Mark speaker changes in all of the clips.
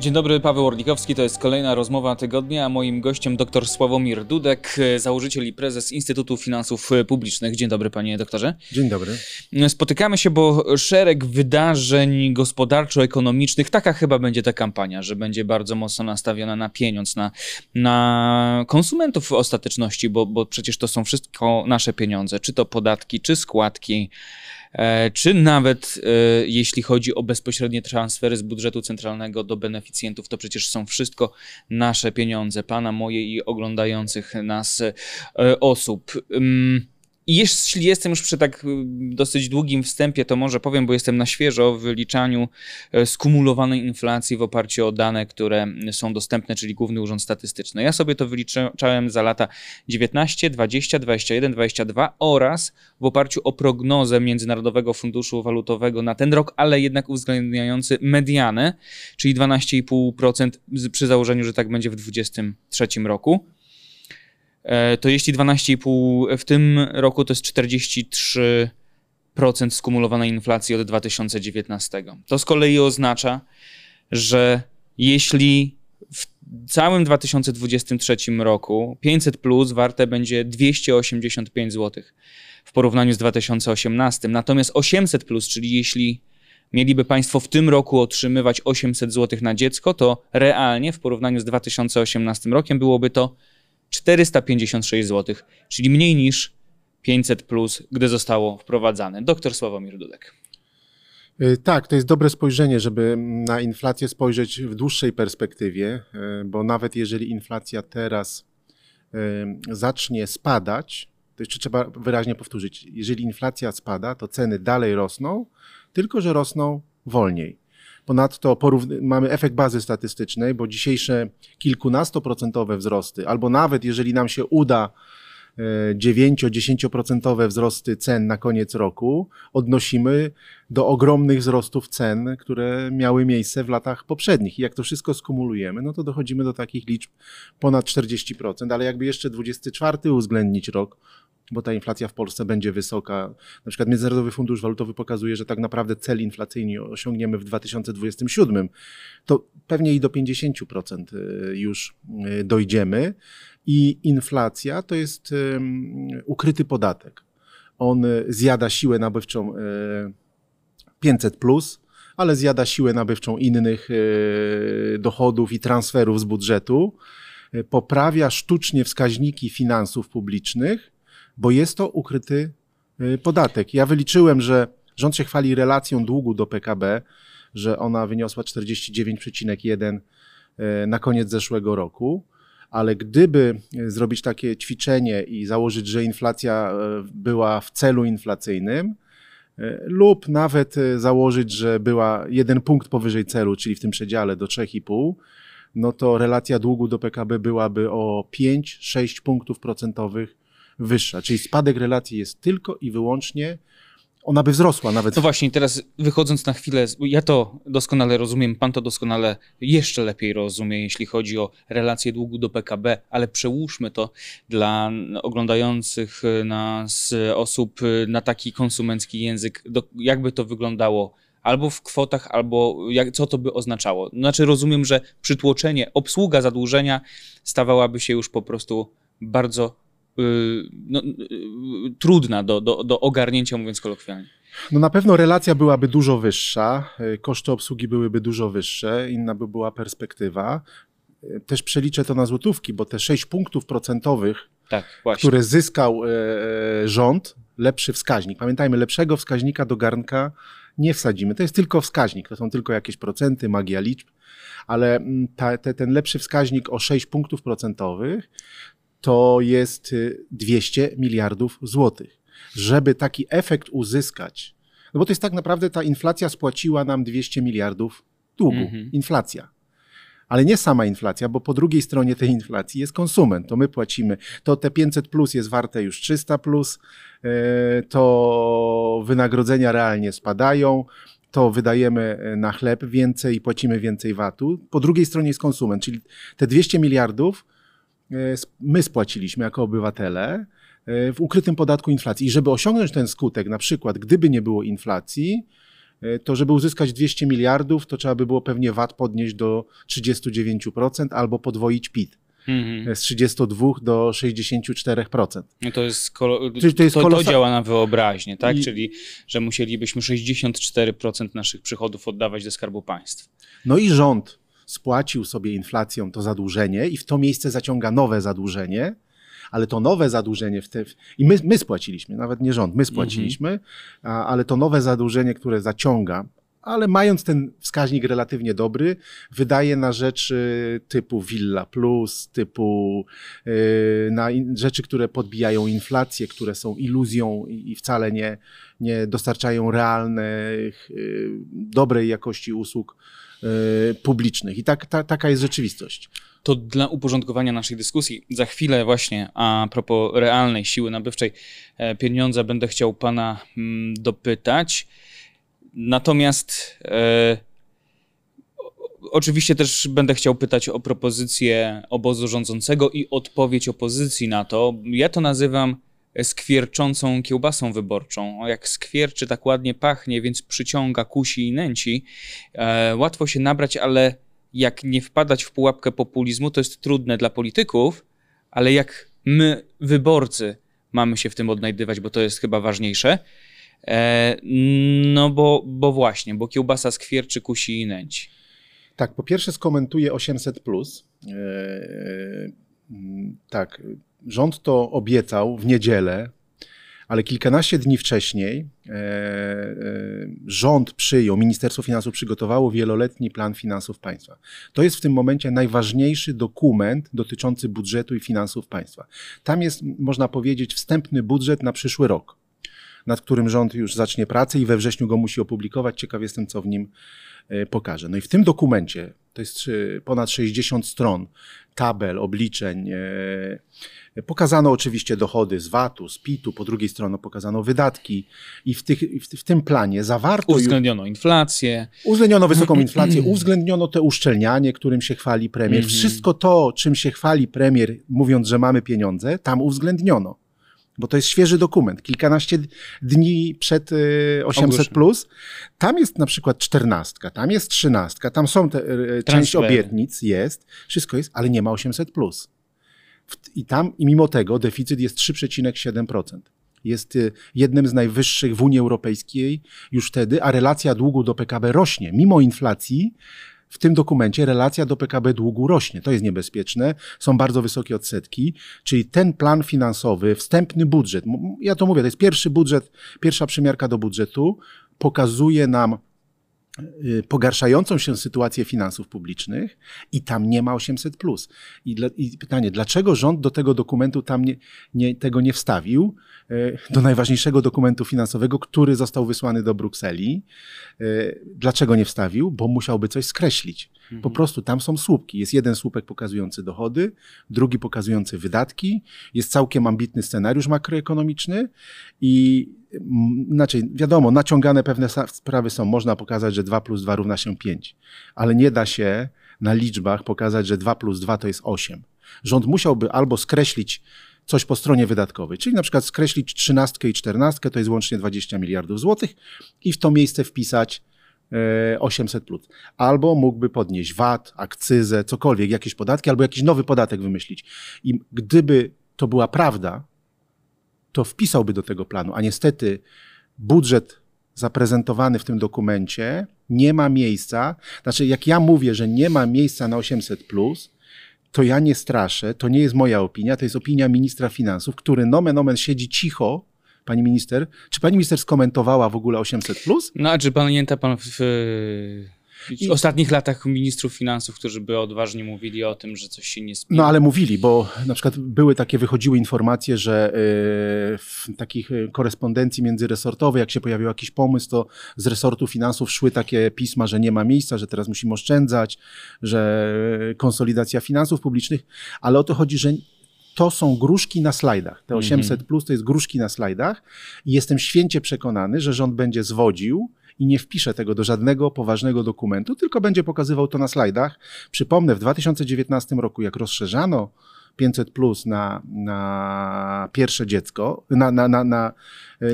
Speaker 1: Dzień dobry, Paweł Orlikowski, to jest kolejna rozmowa tygodnia, a moim gościem dr Sławomir Dudek, założyciel i prezes Instytutu Finansów Publicznych. Dzień dobry, panie doktorze.
Speaker 2: Dzień dobry.
Speaker 1: Spotykamy się, bo szereg wydarzeń gospodarczo-ekonomicznych, taka chyba będzie ta kampania, że będzie bardzo mocno nastawiona na pieniądz, na, na konsumentów w ostateczności, bo, bo przecież to są wszystko nasze pieniądze, czy to podatki, czy składki, czy nawet e, jeśli chodzi o bezpośrednie transfery z budżetu centralnego do beneficjentów, to przecież są wszystko nasze pieniądze, pana, moje i oglądających nas e, osób. I jeśli jestem już przy tak y, dosyć długim wstępie, to może powiem, bo jestem na świeżo w wyliczaniu e, skumulowanej inflacji w oparciu o dane, które są dostępne, czyli Główny Urząd Statystyczny. Ja sobie to wyliczałem za lata 19, 20, 21, 22 oraz w oparciu o prognozę Międzynarodowego Funduszu Walutowego na ten rok, ale jednak uwzględniający medianę, czyli 12,5% przy założeniu, że tak będzie w 2023 roku. E, to jeśli 12,5 w tym roku to jest 43% skumulowanej inflacji od 2019. To z kolei oznacza, że jeśli w całym 2023 roku 500 plus warte będzie 285 zł w porównaniu z 2018, natomiast 800 plus, czyli jeśli mieliby Państwo w tym roku otrzymywać 800 zł na dziecko, to realnie w porównaniu z 2018 rokiem byłoby to 456 zł, czyli mniej niż 500 plus, gdy zostało wprowadzane. Doktor Sławomir Dudek.
Speaker 2: Y, tak, to jest dobre spojrzenie, żeby na inflację spojrzeć w dłuższej perspektywie, y, bo nawet jeżeli inflacja teraz y, zacznie spadać, to jeszcze trzeba wyraźnie powtórzyć, jeżeli inflacja spada, to ceny dalej rosną, tylko że rosną wolniej. Ponadto mamy efekt bazy statystycznej, bo dzisiejsze kilkunastoprocentowe wzrosty, albo nawet jeżeli nam się uda 9-10% e, wzrosty cen na koniec roku odnosimy do ogromnych wzrostów cen, które miały miejsce w latach poprzednich. I jak to wszystko skumulujemy, no to dochodzimy do takich liczb ponad 40%, ale jakby jeszcze 24 uwzględnić rok, bo ta inflacja w Polsce będzie wysoka. Na przykład Międzynarodowy Fundusz Walutowy pokazuje, że tak naprawdę cel inflacyjny osiągniemy w 2027, to pewnie i do 50% y, już y, dojdziemy. I inflacja to jest ukryty podatek. On zjada siłę nabywczą 500, plus, ale zjada siłę nabywczą innych y, dochodów i transferów z budżetu poprawia sztucznie wskaźniki finansów publicznych, bo jest to ukryty y, podatek. Ja wyliczyłem, że rząd się chwali relacją długu do PKB, że ona wyniosła 49,1 y, na koniec zeszłego roku, ale gdyby y, zrobić takie ćwiczenie i założyć, że inflacja była w celu inflacyjnym, lub nawet założyć, że była jeden punkt powyżej celu, czyli w tym przedziale do 3,5, no to relacja długu do PKB byłaby o 5-6 punktów procentowych wyższa. Czyli spadek relacji jest tylko i wyłącznie ona by wzrosła nawet.
Speaker 1: No właśnie, teraz wychodząc na chwilę, ja to doskonale rozumiem, pan to doskonale jeszcze lepiej rozumie, jeśli chodzi o relację długu do PKB, ale przełóżmy to dla oglądających nas osób na taki konsumencki język, jakby to wyglądało albo w kwotach, albo jak, co to by oznaczało. Znaczy rozumiem, że przytłoczenie, obsługa zadłużenia stawałaby się już po prostu bardzo no, y, trudna do, do, do ogarnięcia, mówiąc kolokwialnie.
Speaker 2: No na pewno relacja byłaby dużo wyższa, y, koszty obsługi byłyby dużo wyższe, inna by była perspektywa. Też przeliczę to na złotówki, bo te 6 punktów procentowych, tak, które zyskał rząd, lepszy wskaźnik. Pamiętajmy, lepszego wskaźnika do garnka nie wsadzimy. To jest tylko wskaźnik, to są tylko jakieś procenty, magia liczb, ale mm, ta, te, ten lepszy wskaźnik o 6 punktów procentowych to jest 200 y, miliardów złotych. Żeby taki efekt uzyskać, no bo to jest tak naprawdę ta inflacja spłaciła nam 200 miliardów długu. Mhm. Inflacja. Ale nie sama inflacja, bo po drugiej stronie tej inflacji jest konsument. To my płacimy. To te 500 plus jest warte już 300 plus, y, to wynagrodzenia realnie spadają, to wydajemy y, na chleb więcej i płacimy więcej VAT-u. Po drugiej stronie jest konsument, czyli te 200 miliardów my spłaciliśmy jako obywatele e, w ukrytym podatku inflacji. I żeby osiągnąć ten skutek, na przykład gdyby nie było inflacji, e, to żeby uzyskać 200 miliardów, to trzeba by było pewnie VAT podnieść do 39% albo podwoić PIT. Mhm. Z 32 do 64%.
Speaker 1: No to jest, kolo... Czyli to, jest to, to działa na wyobraźnię, tak? I... Czyli, że musielibyśmy 64% naszych przychodów oddawać do Skarbu Państwa.
Speaker 2: No i rząd spłacił sobie inflacją to zadłużenie i w to miejsce zaciąga nowe zadłużenie, ale to nowe zadłużenie w te, i my, my spłaciliśmy, nawet nie rząd, my spłaciliśmy, mhm. a, ale to nowe zadłużenie, które zaciąga, ale mając ten wskaźnik relatywnie dobry, wydaje na rzeczy typu Villa Plus, typu yy, na in, rzeczy, które podbijają inflację, które są iluzją i, i wcale nie, nie dostarczają realnych, yy, dobrej jakości usług publicznych. I tak, ta, taka jest rzeczywistość
Speaker 1: to dla uporządkowania naszej dyskusji, za chwilę właśnie a propos realnej siły nabywczej e, pieniądza będę chciał Pana mm, dopytać. Natomiast e, oczywiście też będę chciał pytać o propozycję obozu rządzącego i odpowiedź opozycji na to. Ja to nazywam skwierczącą kiełbasą wyborczą. O, jak skwierczy, tak ładnie pachnie, więc przyciąga, kusi i nęci. E, łatwo się nabrać, ale jak nie wpadać w pułapkę populizmu, to jest trudne dla polityków, ale jak my, wyborcy, mamy się w tym odnajdywać, bo to jest chyba ważniejsze. E, no bo, bo właśnie, bo kiełbasa skwierczy, kusi i nęci.
Speaker 2: Tak, po pierwsze skomentuję 800. Plus. E, tak, rząd to obiecał w niedzielę, ale kilkanaście dni wcześniej e, e, rząd przyjął, Ministerstwo Finansów przygotowało wieloletni plan finansów państwa. To jest w tym momencie najważniejszy dokument dotyczący budżetu i finansów państwa. Tam jest, można powiedzieć, wstępny budżet na przyszły rok, nad którym rząd już zacznie pracę i we wrześniu go musi opublikować. Ciekaw jestem, co w nim e, pokaże. No i w tym dokumencie, to jest ponad 60 stron, tabel, obliczeń, Pokazano oczywiście dochody z VAT-u, z PIT-u, po drugiej stronie pokazano wydatki i w, tych, w, tym planie zawarto...
Speaker 1: Uwzględniono inflację.
Speaker 2: Uwzględniono wysoką inflację, uwzględniono te uszczelnianie, którym się chwali premier. Mhm. Wszystko to, czym się chwali premier, mówiąc, że mamy pieniądze, tam uwzględniono bo to jest świeży dokument, kilkanaście dni przed 800. Plus. Tam jest na przykład czternastka, tam jest trzynastka, tam są te, e, część obietnic, jest, wszystko jest, ale nie ma 800. Plus. I tam, i mimo tego deficyt jest 3,7%. Jest y, jednym z najwyższych w Unii Europejskiej już wtedy, a relacja długu do PKB rośnie. Mimo inflacji, w tym dokumencie relacja do PKB długu rośnie. To jest niebezpieczne. Są bardzo wysokie odsetki, czyli ten plan finansowy, wstępny budżet, ja to mówię, to jest pierwszy budżet, pierwsza przymiarka do budżetu, pokazuje nam pogarszającą się sytuację finansów publicznych i tam nie ma 800. I, dla, I, pytanie, dlaczego rząd do tego dokumentu tam nie, nie, tego nie wstawił, y, do najważniejszego dokumentu finansowego, który został wysłany do Brukseli? Y, dlaczego nie wstawił? Bo musiałby coś skreślić. Po mhm. prostu tam są słupki. Jest jeden słupek pokazujący dochody, drugi pokazujący wydatki, jest całkiem ambitny scenariusz makroekonomiczny i znaczy, wiadomo, naciągane pewne sprawy są. Można pokazać, że 2 plus 2 równa się 5, ale nie da się na liczbach pokazać, że 2 plus 2 to jest 8. Rząd musiałby albo skreślić coś po stronie wydatkowej, czyli na przykład skreślić 13 i 14, to jest łącznie 20 miliardów złotych i w to miejsce wpisać 800 e, plus. Albo mógłby podnieść VAT, akcyzę, cokolwiek, jakieś podatki, albo jakiś nowy podatek wymyślić. I gdyby to była prawda, to wpisałby do tego planu, a niestety budżet zaprezentowany w tym dokumencie nie ma miejsca. Znaczy, jak ja mówię, że nie ma miejsca na 800, to ja nie straszę, to nie jest moja opinia, to jest opinia ministra finansów, który nomen omen siedzi cicho. Pani minister, czy pani minister skomentowała w ogóle 800?
Speaker 1: No, a czy pamięta pan w, w ostatnich latach ministrów finansów, którzy by odważnie mówili o tym, że coś się nie spina.
Speaker 2: No ale mówili, bo na przykład były takie, wychodziły informacje, że e, w takich e, korespondencji międzyresortowej, jak się pojawił jakiś pomysł, to z resortu finansów szły takie pisma, że nie ma miejsca, że teraz musimy oszczędzać, że konsolidacja finansów publicznych, ale o to chodzi, że to są gruszki na slajdach. Te 800 mhm. plus to jest gruszki na slajdach i jestem święcie przekonany, że rząd będzie zwodził i nie wpisze tego do żadnego poważnego dokumentu, tylko będzie pokazywał to na slajdach. Przypomnę, w 2019 roku, jak rozszerzano 500 plus na, na pierwsze dziecko, na, na, na, na, na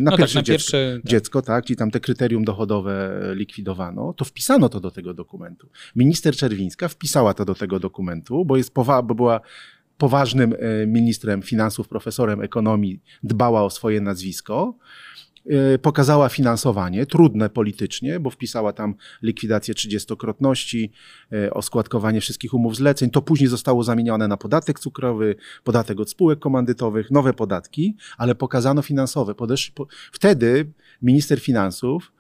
Speaker 1: No tak,
Speaker 2: pierwsze,
Speaker 1: na
Speaker 2: dziecko,
Speaker 1: pierwsze, tak.
Speaker 2: dziecko, tak, czyli tam te kryterium dochodowe likwidowano, to wpisano to do tego dokumentu. Minister Czerwińska wpisała to do tego dokumentu, bo, jest powa- bo była poważnym e, ministrem finansów, profesorem ekonomii, dbała o swoje nazwisko. E, Pokazała finansowanie, trudne politycznie, bo wpisała tam likwidację trzydziestokrotności, e, oskładkowanie wszystkich umów zleceń. To później zostało zamienione na podatek cukrowy, podatek od spółek komandytowych, nowe podatki, ale pokazano finansowe. Podesz, po, wtedy minister finansów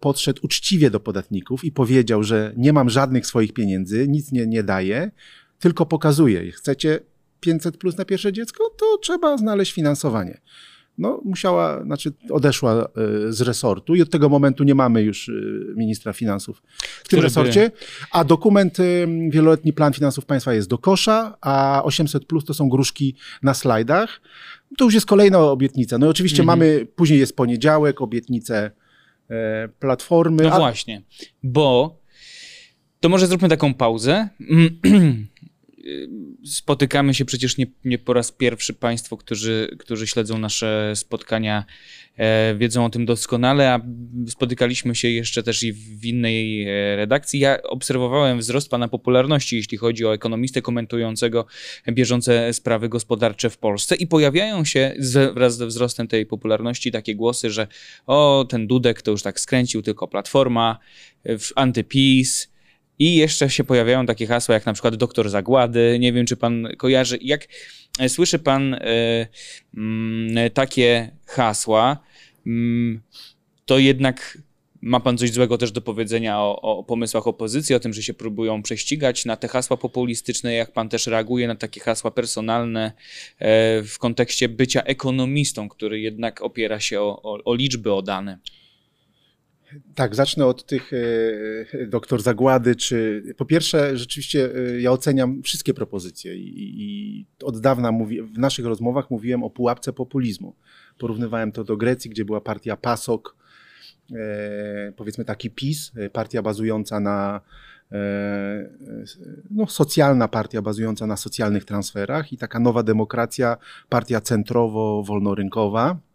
Speaker 2: podszedł uczciwie do podatników i powiedział, że nie mam żadnych swoich pieniędzy, nic nie, nie daję, tylko pokazuję. Chcecie 500 plus na pierwsze dziecko, to trzeba znaleźć finansowanie. No, musiała, znaczy odeszła e, z resortu i od tego momentu nie mamy już e, ministra finansów w tym resorcie, a dokument, e, wieloletni plan finansów państwa jest do kosza, a 800 plus to są gruszki na slajdach. To już jest kolejna obietnica. No i oczywiście
Speaker 1: Mhm.
Speaker 2: mamy, później jest poniedziałek, obietnice Platformy.
Speaker 1: No
Speaker 2: a-
Speaker 1: właśnie, bo to może zróbmy taką pauzę. Spotykamy się przecież nie, nie po raz pierwszy. Państwo, którzy, którzy śledzą nasze spotkania, e, wiedzą o tym doskonale, a spotykaliśmy się jeszcze też i w innej e, redakcji. Ja obserwowałem wzrost pana popularności, jeśli chodzi o ekonomistę komentującego bieżące sprawy gospodarcze w Polsce i pojawiają się z, wraz ze wzrostem tej popularności takie głosy, że o, ten Dudek to już tak skręcił tylko Platforma, e, antypis. I jeszcze się pojawiają takie hasła jak na przykład doktor Zagłady. Nie wiem, czy pan kojarzy. Jak e, słyszy pan e, mm, takie hasła, mm, to jednak ma pan coś złego też do powiedzenia o, o pomysłach opozycji, o tym, że się próbują prześcigać na te hasła populistyczne, jak pan też reaguje na takie hasła personalne e, w kontekście bycia ekonomistą, który jednak opiera się o, o, o liczby, o dane.
Speaker 2: Tak, zacznę od tych e, doktor Zagłady, czy po pierwsze rzeczywiście e, ja oceniam wszystkie propozycje i, i od dawna mówi, w naszych rozmowach mówiłem o pułapce populizmu. Porównywałem to do Grecji, gdzie była partia PASOK, e, powiedzmy taki PiS, e, partia bazująca na e, no, socjalna partia bazująca na socjalnych transferach i taka nowa demokracja, partia centrowo-wolnorynkowa e,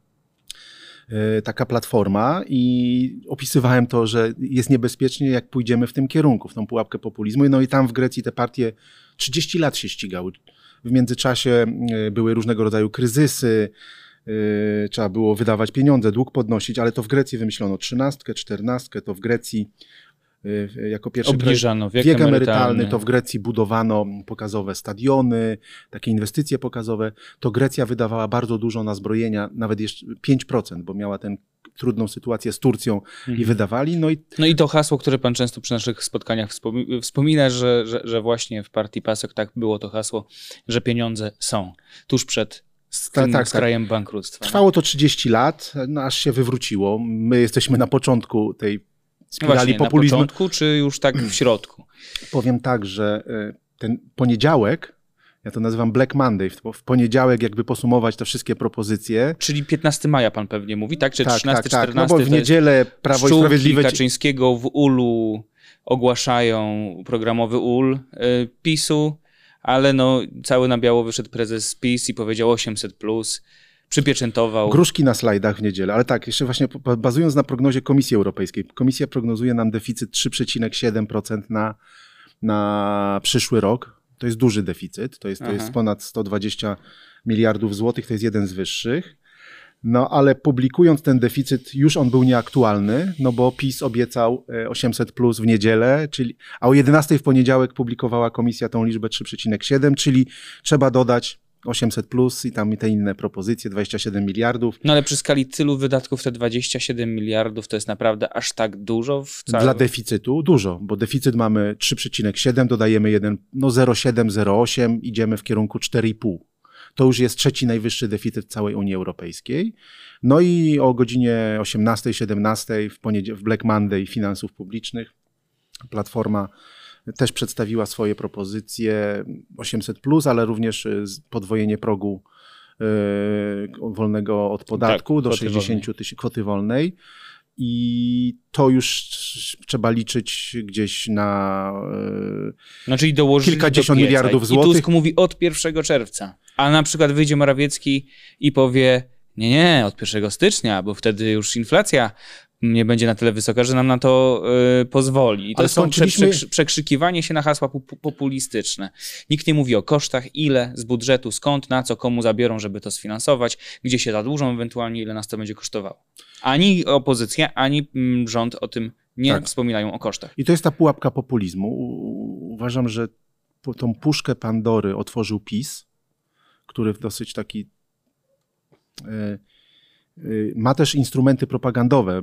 Speaker 2: taka platforma i opisywałem to, że jest niebezpiecznie, jak pójdziemy w tym kierunku, w tą pułapkę populizmu. No i tam w Grecji te partie 30 lat się ścigały. W międzyczasie e, były różnego rodzaju kryzysy, e, trzeba było wydawać pieniądze, dług podnosić, ale to w Grecji wymyślono trzynastkę, czternastkę, to w Grecji e, jako pierwszy
Speaker 1: Obniżano wiek,
Speaker 2: wiek
Speaker 1: emerytalny.
Speaker 2: emerytalny, to w Grecji budowano pokazowe stadiony, takie inwestycje pokazowe. To Grecja wydawała bardzo dużo na zbrojenia, nawet jeszcze 5%, bo miała tę trudną sytuację z Turcją i
Speaker 1: Mhm.
Speaker 2: wydawali. No i
Speaker 1: No i to hasło, które pan często przy naszych spotkaniach wspomi- wspomina, że, że, że właśnie w partii PASOK tak było to hasło, że pieniądze są tuż przed z
Speaker 2: Ta-
Speaker 1: tym
Speaker 2: tak, tak.
Speaker 1: krajem bankructwa.
Speaker 2: trwało to 30 lat, no aż się wywróciło. My jesteśmy na początku tej spirali
Speaker 1: Właśnie,
Speaker 2: populizmu.
Speaker 1: na początku, czy już tak w środku?
Speaker 2: Powiem tak, że y, ten poniedziałek, ja to nazywam Black Monday, w- poniedziałek jakby posumować te wszystkie propozycje.
Speaker 1: Czyli 15 maja pan pewnie mówi, tak? Czy
Speaker 2: tak,
Speaker 1: 13,
Speaker 2: tak, tak,
Speaker 1: 14?
Speaker 2: no bo w niedzielę Prawo i Sprawiedliwość...
Speaker 1: Kaczyńskiego w Ulu ogłaszają programowy UL y, PiSu, ale no cały na biało wyszedł prezes PiS i powiedział 800+, plus, przypieczętował.
Speaker 2: Gruszki na slajdach w niedzielę, ale tak, jeszcze właśnie bazując na prognozie Komisji Europejskiej. Komisja prognozuje nam deficyt 3,7% na, na przyszły rok. To jest duży deficyt, to jest, to jest ponad 120 miliardów złotych, to jest jeden z wyższych. No ale publikując ten deficyt, już on był nieaktualny, no bo PiS obiecał e, 800 plus w niedzielę, czyli, a o 11 w poniedziałek publikowała komisja tą liczbę 3,7, czyli trzeba dodać 800 plus i tam te inne propozycje, 27 miliardów.
Speaker 1: No ale przy skali tylu wydatków te 27 miliardów to jest naprawdę aż tak dużo w całym...
Speaker 2: Dla deficytu dużo, bo deficyt mamy 3,7, dodajemy 1, no 0,7, 0,8, idziemy w kierunku 4,5. To już jest trzeci najwyższy deficyt całej Unii Europejskiej. No i o godzinie 18, 17 w, w Black Monday Finansów Publicznych Platforma też przedstawiła swoje propozycje 800, ale również y, podwojenie progu y, wolnego od podatku
Speaker 1: Tak,
Speaker 2: do
Speaker 1: kwoty
Speaker 2: 60 tysięcy kwoty wolnej. I to już trzeba liczyć gdzieś na.
Speaker 1: No, czyli dołożyć
Speaker 2: kilkadziesiąt
Speaker 1: do
Speaker 2: miliardów
Speaker 1: I
Speaker 2: złotych.
Speaker 1: Tusk mówi od 1 czerwca. A na przykład wyjdzie Morawiecki i powie: Nie, nie, od 1 stycznia, bo wtedy już inflacja nie będzie na tyle wysoka, że nam na to y, pozwoli. I to są
Speaker 2: skończyliśmy-
Speaker 1: prze, przekrzykiwanie się na hasła pu- populistyczne. Nikt nie mówi o kosztach, ile z budżetu, skąd, na co, komu zabiorą, żeby to sfinansować, gdzie się zadłużą ewentualnie, ile nas to będzie kosztowało. Ani opozycja, ani mm, rząd o tym nie
Speaker 2: Tak.
Speaker 1: wspominają o kosztach.
Speaker 2: I to jest ta pułapka populizmu. U- Uważam, że tą puszkę Pandory otworzył PiS, który w dosyć taki. e, ma też instrumenty propagandowe,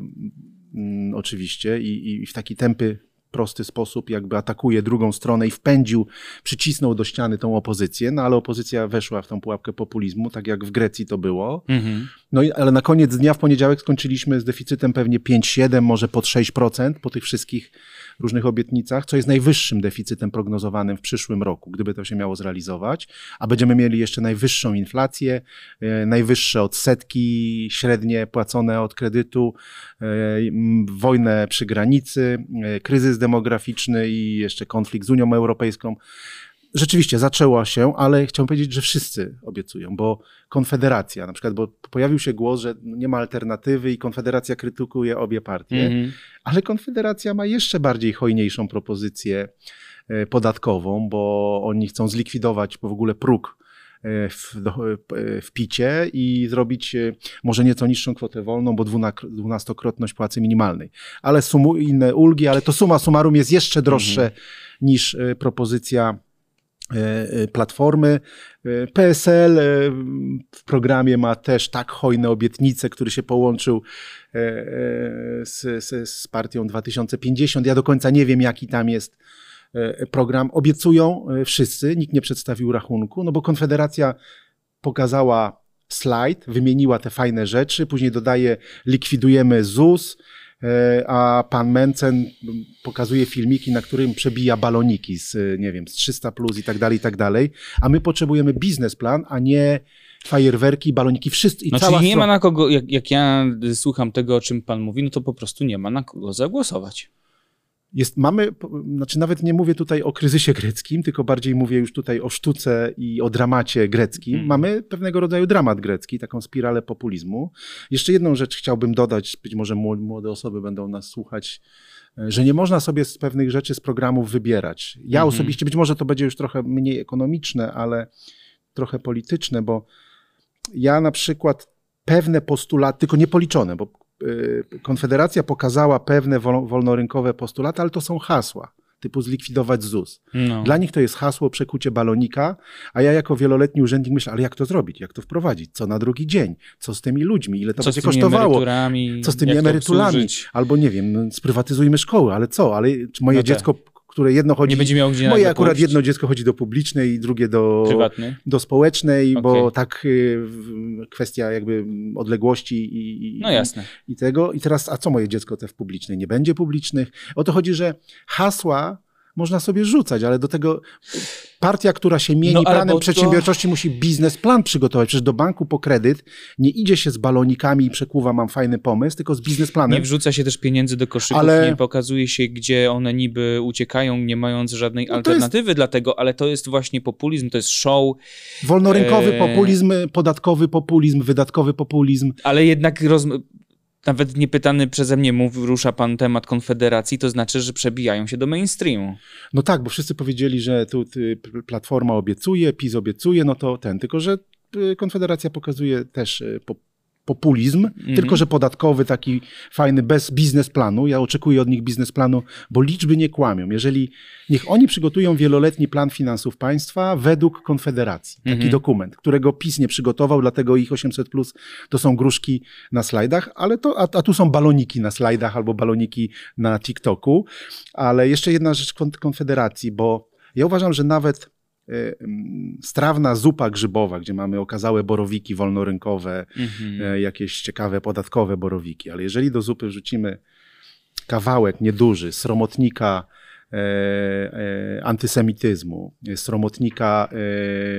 Speaker 2: mm, oczywiście, i, i w taki tępy, prosty sposób jakby atakuje drugą stronę i wpędził, przycisnął do ściany tą opozycję, no ale opozycja weszła w tą pułapkę populizmu, tak jak w Grecji to było.
Speaker 1: Mhm.
Speaker 2: No i, ale na koniec dnia w poniedziałek skończyliśmy z deficytem pewnie 5-7, może pod 6% po tych wszystkich różnych obietnicach, co jest najwyższym deficytem prognozowanym w przyszłym roku, gdyby to się miało zrealizować, a będziemy mieli jeszcze najwyższą inflację, e, najwyższe odsetki średnie płacone od kredytu, e, wojnę przy granicy, e, kryzys demograficzny i jeszcze konflikt z Unią Europejską. Rzeczywiście zaczęła się, ale chciałbym powiedzieć, że wszyscy obiecują, bo Konfederacja, na przykład, bo pojawił się głos, że nie ma alternatywy i Konfederacja krytykuje obie partie,
Speaker 1: Mhm.
Speaker 2: ale Konfederacja ma jeszcze bardziej hojniejszą propozycję e, podatkową, bo oni chcą zlikwidować w ogóle próg e, w, e, w picie i zrobić może nieco niższą kwotę wolną, bo dwunastokrotność płacy minimalnej. Ale sumu, inne ulgi, ale to suma summarum jest jeszcze droższe niż e, propozycja e, e, Platformy. E, PSL e, w programie ma też tak hojne obietnice, który się połączył e, e, z, z, z partią 2050. Ja do końca nie wiem, jaki tam jest e, program. Obiecują e, wszyscy, nikt nie przedstawił rachunku, no bo Konfederacja pokazała slajd, wymieniła te fajne rzeczy, później dodaje likwidujemy ZUS, e, a pan Mencen pokazuje filmiki, na którym przebija baloniki z, e, nie wiem, z 300 plus i tak dalej, i tak dalej, a my potrzebujemy biznesplan, a nie fajerwerki, baloniki, wszystko i
Speaker 1: No
Speaker 2: cała
Speaker 1: czyli nie ma na kogo, jak, jak ja słucham tego, o czym pan mówi, no to po prostu nie ma na kogo zagłosować.
Speaker 2: Jest, mamy, znaczy nawet nie mówię tutaj o kryzysie greckim, tylko bardziej mówię już tutaj o sztuce i o dramacie greckim.
Speaker 1: Mhm.
Speaker 2: Mamy pewnego rodzaju dramat grecki, taką spiralę populizmu. Jeszcze jedną rzecz chciałbym dodać, być może mło- młode osoby będą nas słuchać, e, że nie można sobie z pewnych rzeczy z programów wybierać. Ja
Speaker 1: Mhm.
Speaker 2: osobiście, być może to będzie już trochę mniej ekonomiczne, ale trochę polityczne, bo ja na przykład pewne postulaty, tylko niepoliczone, bo Konfederacja pokazała pewne wol- wolnorynkowe postulaty, ale to są hasła, typu zlikwidować ZUS.
Speaker 1: No.
Speaker 2: Dla nich to jest hasło przekucie balonika, a ja jako wieloletni urzędnik myślę, ale jak to zrobić, jak to wprowadzić, co na drugi dzień, co z tymi ludźmi, ile to
Speaker 1: Co
Speaker 2: będzie kosztowało, co z tymi emeryturami, albo nie wiem, no, sprywatyzujmy szkoły, ale co, ale moje
Speaker 1: No tak.
Speaker 2: Które jedno chodzi,
Speaker 1: Nie będzie miał gdzie
Speaker 2: moje akurat
Speaker 1: pójść.
Speaker 2: jedno dziecko chodzi do publicznej drugie do
Speaker 1: Prywatny.
Speaker 2: do społecznej, bo
Speaker 1: Okej.
Speaker 2: tak y, kwestia jakby odległości i, i,
Speaker 1: No jasne.
Speaker 2: i tego. I teraz, a co moje dziecko te w publicznej? Nie będzie publicznych? O to chodzi, że hasła można sobie rzucać, ale do tego partia, która się mieni
Speaker 1: No,
Speaker 2: planem
Speaker 1: bo to-
Speaker 2: przedsiębiorczości, musi biznesplan przygotować. Przecież do banku po kredyt nie idzie się z balonikami i przekuwa, mam fajny pomysł, tylko z biznesplanem.
Speaker 1: Nie wrzuca się też pieniędzy do koszyków,
Speaker 2: Ale-
Speaker 1: nie pokazuje się, gdzie one niby uciekają, nie mając żadnej
Speaker 2: No
Speaker 1: alternatywy dla tego, ale to jest właśnie populizm, to jest show,
Speaker 2: Wolnorynkowy
Speaker 1: Eee.
Speaker 2: populizm, podatkowy populizm, wydatkowy populizm.
Speaker 1: ale jednak roz... nawet nie pytany przeze mnie mów, rusza pan temat Konfederacji, to znaczy, że przebijają się do mainstreamu.
Speaker 2: No tak, bo wszyscy powiedzieli, że tu Platforma obiecuje, PiS obiecuje, no to ten, tylko że y, Konfederacja pokazuje też y, po, populizm, tylko że podatkowy taki fajny, bez biznesplanu. Ja oczekuję od nich biznesplanu, bo liczby nie kłamią. Jeżeli niech oni przygotują wieloletni plan finansów państwa według Konfederacji, taki
Speaker 1: Mhm.
Speaker 2: dokument, którego PiS nie przygotował, dlatego ich 800 plus to są gruszki na slajdach, ale to, a, a tu są baloniki na slajdach albo baloniki na TikToku. Ale jeszcze jedna rzecz kon- Konfederacji, bo ja uważam, że nawet strawna zupa grzybowa, gdzie mamy okazałe borowiki wolnorynkowe,
Speaker 1: Mhm.
Speaker 2: e, jakieś ciekawe podatkowe borowiki, ale jeżeli do zupy wrzucimy kawałek nieduży sromotnika e, antysemityzmu, sromotnika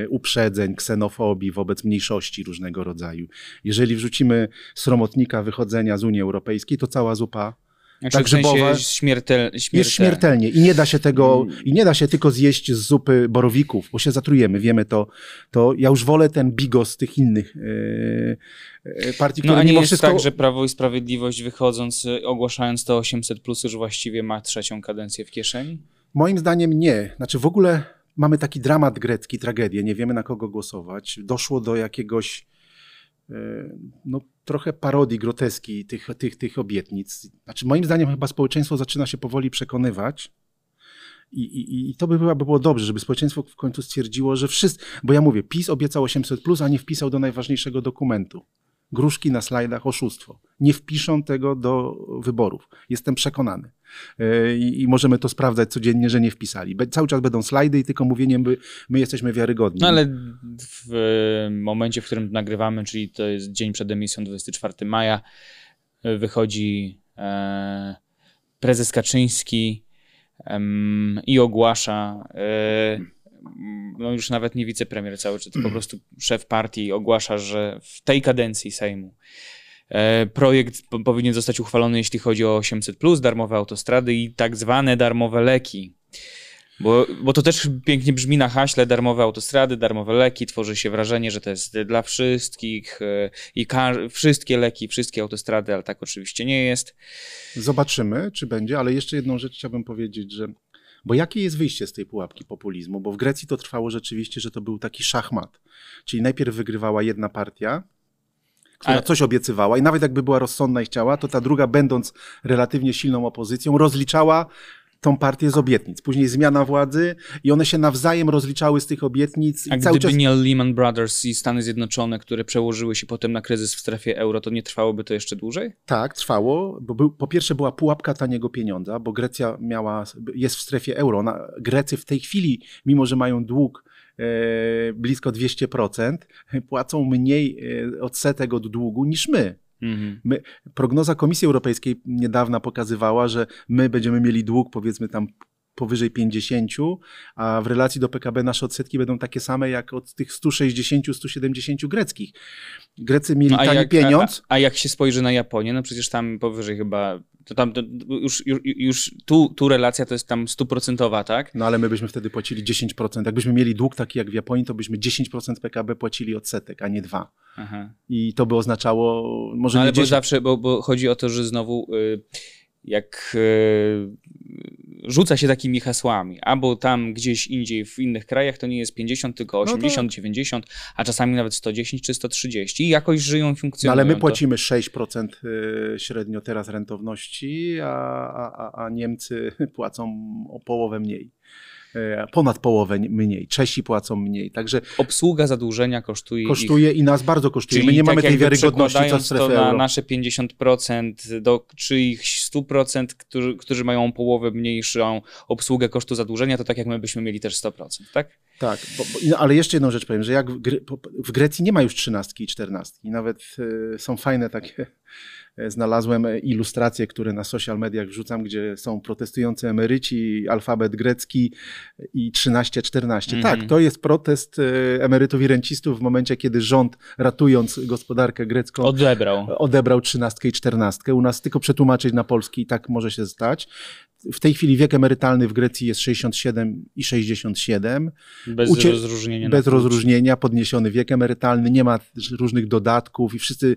Speaker 2: uprzedzeń, ksenofobii wobec mniejszości różnego rodzaju. Jeżeli wrzucimy sromotnika wychodzenia z Unii Europejskiej, to cała zupa
Speaker 1: znaczy, tak w grzybowe śmiertel, śmiertel.
Speaker 2: jest śmiertelnie i nie da się tego, mm. i nie da się tylko zjeść z zupy borowików, bo się zatrujemy, wiemy to, to ja już wolę ten bigos tych innych yy, partii,
Speaker 1: które no, a nie jest wszystko... tak, że Prawo i Sprawiedliwość wychodząc, y, ogłaszając to 800 plus już właściwie ma trzecią kadencję w kieszeni?
Speaker 2: Moim zdaniem nie. Znaczy w ogóle mamy taki dramat grecki, tragedię, nie wiemy na kogo głosować. Doszło do jakiegoś no, trochę parodii, groteski tych, tych, tych obietnic. Znaczy, moim zdaniem chyba społeczeństwo zaczyna się powoli przekonywać, i, i, I, to by, by było dobrze, żeby społeczeństwo w końcu stwierdziło, że wszyscy. Bo ja mówię, PiS obiecał 800, a nie wpisał do najważniejszego dokumentu gruszki na slajdach, oszustwo. Nie wpiszą tego do wyborów. Jestem przekonany. E, I, możemy to sprawdzać codziennie, że nie wpisali. Cały czas będą slajdy i tylko mówieniem, by my jesteśmy wiarygodni.
Speaker 1: No ale w momencie, w którym nagrywamy, czyli to jest dzień przed emisją 24 maja, wychodzi e, prezes Kaczyński e, i ogłasza e, no już nawet nie wicepremier cały czas, po prostu szef partii ogłasza, że w tej kadencji Sejmu e, projekt powinien zostać uchwalony, jeśli chodzi o 800, darmowe autostrady i tak zwane darmowe leki. Bo, bo to też pięknie brzmi na haśle darmowe autostrady, darmowe leki, tworzy się wrażenie, że to jest dla wszystkich e, i wszystkie leki, wszystkie autostrady, ale tak oczywiście nie jest.
Speaker 2: Zobaczymy, czy będzie, ale jeszcze jedną rzecz chciałbym powiedzieć, że bo jakie jest wyjście z tej pułapki populizmu? Bo w Grecji to trwało rzeczywiście, że to był taki szachmat. Czyli najpierw wygrywała jedna partia, która Ale... coś obiecywała i nawet jakby była rozsądna i chciała, to ta druga, będąc relatywnie silną opozycją, rozliczała tą partię z obietnic. Później zmiana władzy i one się nawzajem rozliczały z tych obietnic.
Speaker 1: A gdyby czas... nie Lehman Brothers i Stany Zjednoczone, które przełożyły się potem na kryzys w strefie euro, to nie trwałoby to jeszcze dłużej?
Speaker 2: Tak, trwało, bo był, po pierwsze była pułapka taniego pieniądza, bo Grecja miała, jest w strefie euro. Na, Grecy w tej chwili, mimo że mają dług blisko 200%, płacą mniej e, odsetek od długu niż my. Mhm. My, prognoza Komisji Europejskiej niedawna pokazywała, że my będziemy mieli dług powiedzmy tam powyżej 50, a w relacji do PKB nasze odsetki będą takie same jak od tych 160-170 greckich. Grecy mieli no, tani jak, pieniądz.
Speaker 1: A, a, jak się spojrzy na Japonię, no przecież tam powyżej chyba to tam to już, już, już tu, tu relacja to jest tam stuprocentowa, tak?
Speaker 2: No ale my byśmy wtedy płacili 10%. Jakbyśmy mieli dług taki jak w Japonii, to byśmy 10% PKB płacili odsetek, a nie 2. Aha. I to by oznaczało może
Speaker 1: no, ale
Speaker 2: nie 10...
Speaker 1: bo zawsze, bo, bo chodzi o to, że znowu y, jak y, rzuca się takimi hasłami, albo tam gdzieś indziej w innych krajach to nie jest 50, tylko 80, no to... 90, a czasami nawet 110 czy 130 i jakoś żyją, funkcjonują.
Speaker 2: No ale my płacimy to... 6% y, średnio teraz rentowności, a, a, a Niemcy płacą o połowę mniej. E, ponad połowę mniej. Czesi płacą mniej. Także
Speaker 1: obsługa zadłużenia kosztuje.
Speaker 2: Kosztuje
Speaker 1: ich,
Speaker 2: i nas bardzo kosztuje. Czyli My nie tak mamy tej wiarygodności co strefy to
Speaker 1: na nasze 50% do czyich 100%, którzy, którzy mają połowę mniejszą obsługę kosztu zadłużenia, to tak jak my byśmy mieli też 100%, tak?
Speaker 2: Tak, bo, bo, ale jeszcze jedną rzecz powiem, że jak w, w Grecji nie ma już trzynastki i czternastki. Nawet y, są fajne takie znalazłem ilustracje, które na social mediach wrzucam, gdzie są protestujący emeryci, alfabet grecki i 13-14. Mm -hmm. Tak, to jest protest e, emerytów i rencistów w momencie, kiedy rząd, ratując gospodarkę grecką,
Speaker 1: odebrał,
Speaker 2: odebrał 13 i 14. U nas tylko przetłumaczyć na polski i tak może się stać. W tej chwili wiek emerytalny w Grecji jest 67 i 67.
Speaker 1: Bez Ucie rozróżnienia.
Speaker 2: Bez rozróżnienia, podniesiony wiek emerytalny, nie ma różnych dodatków i wszyscy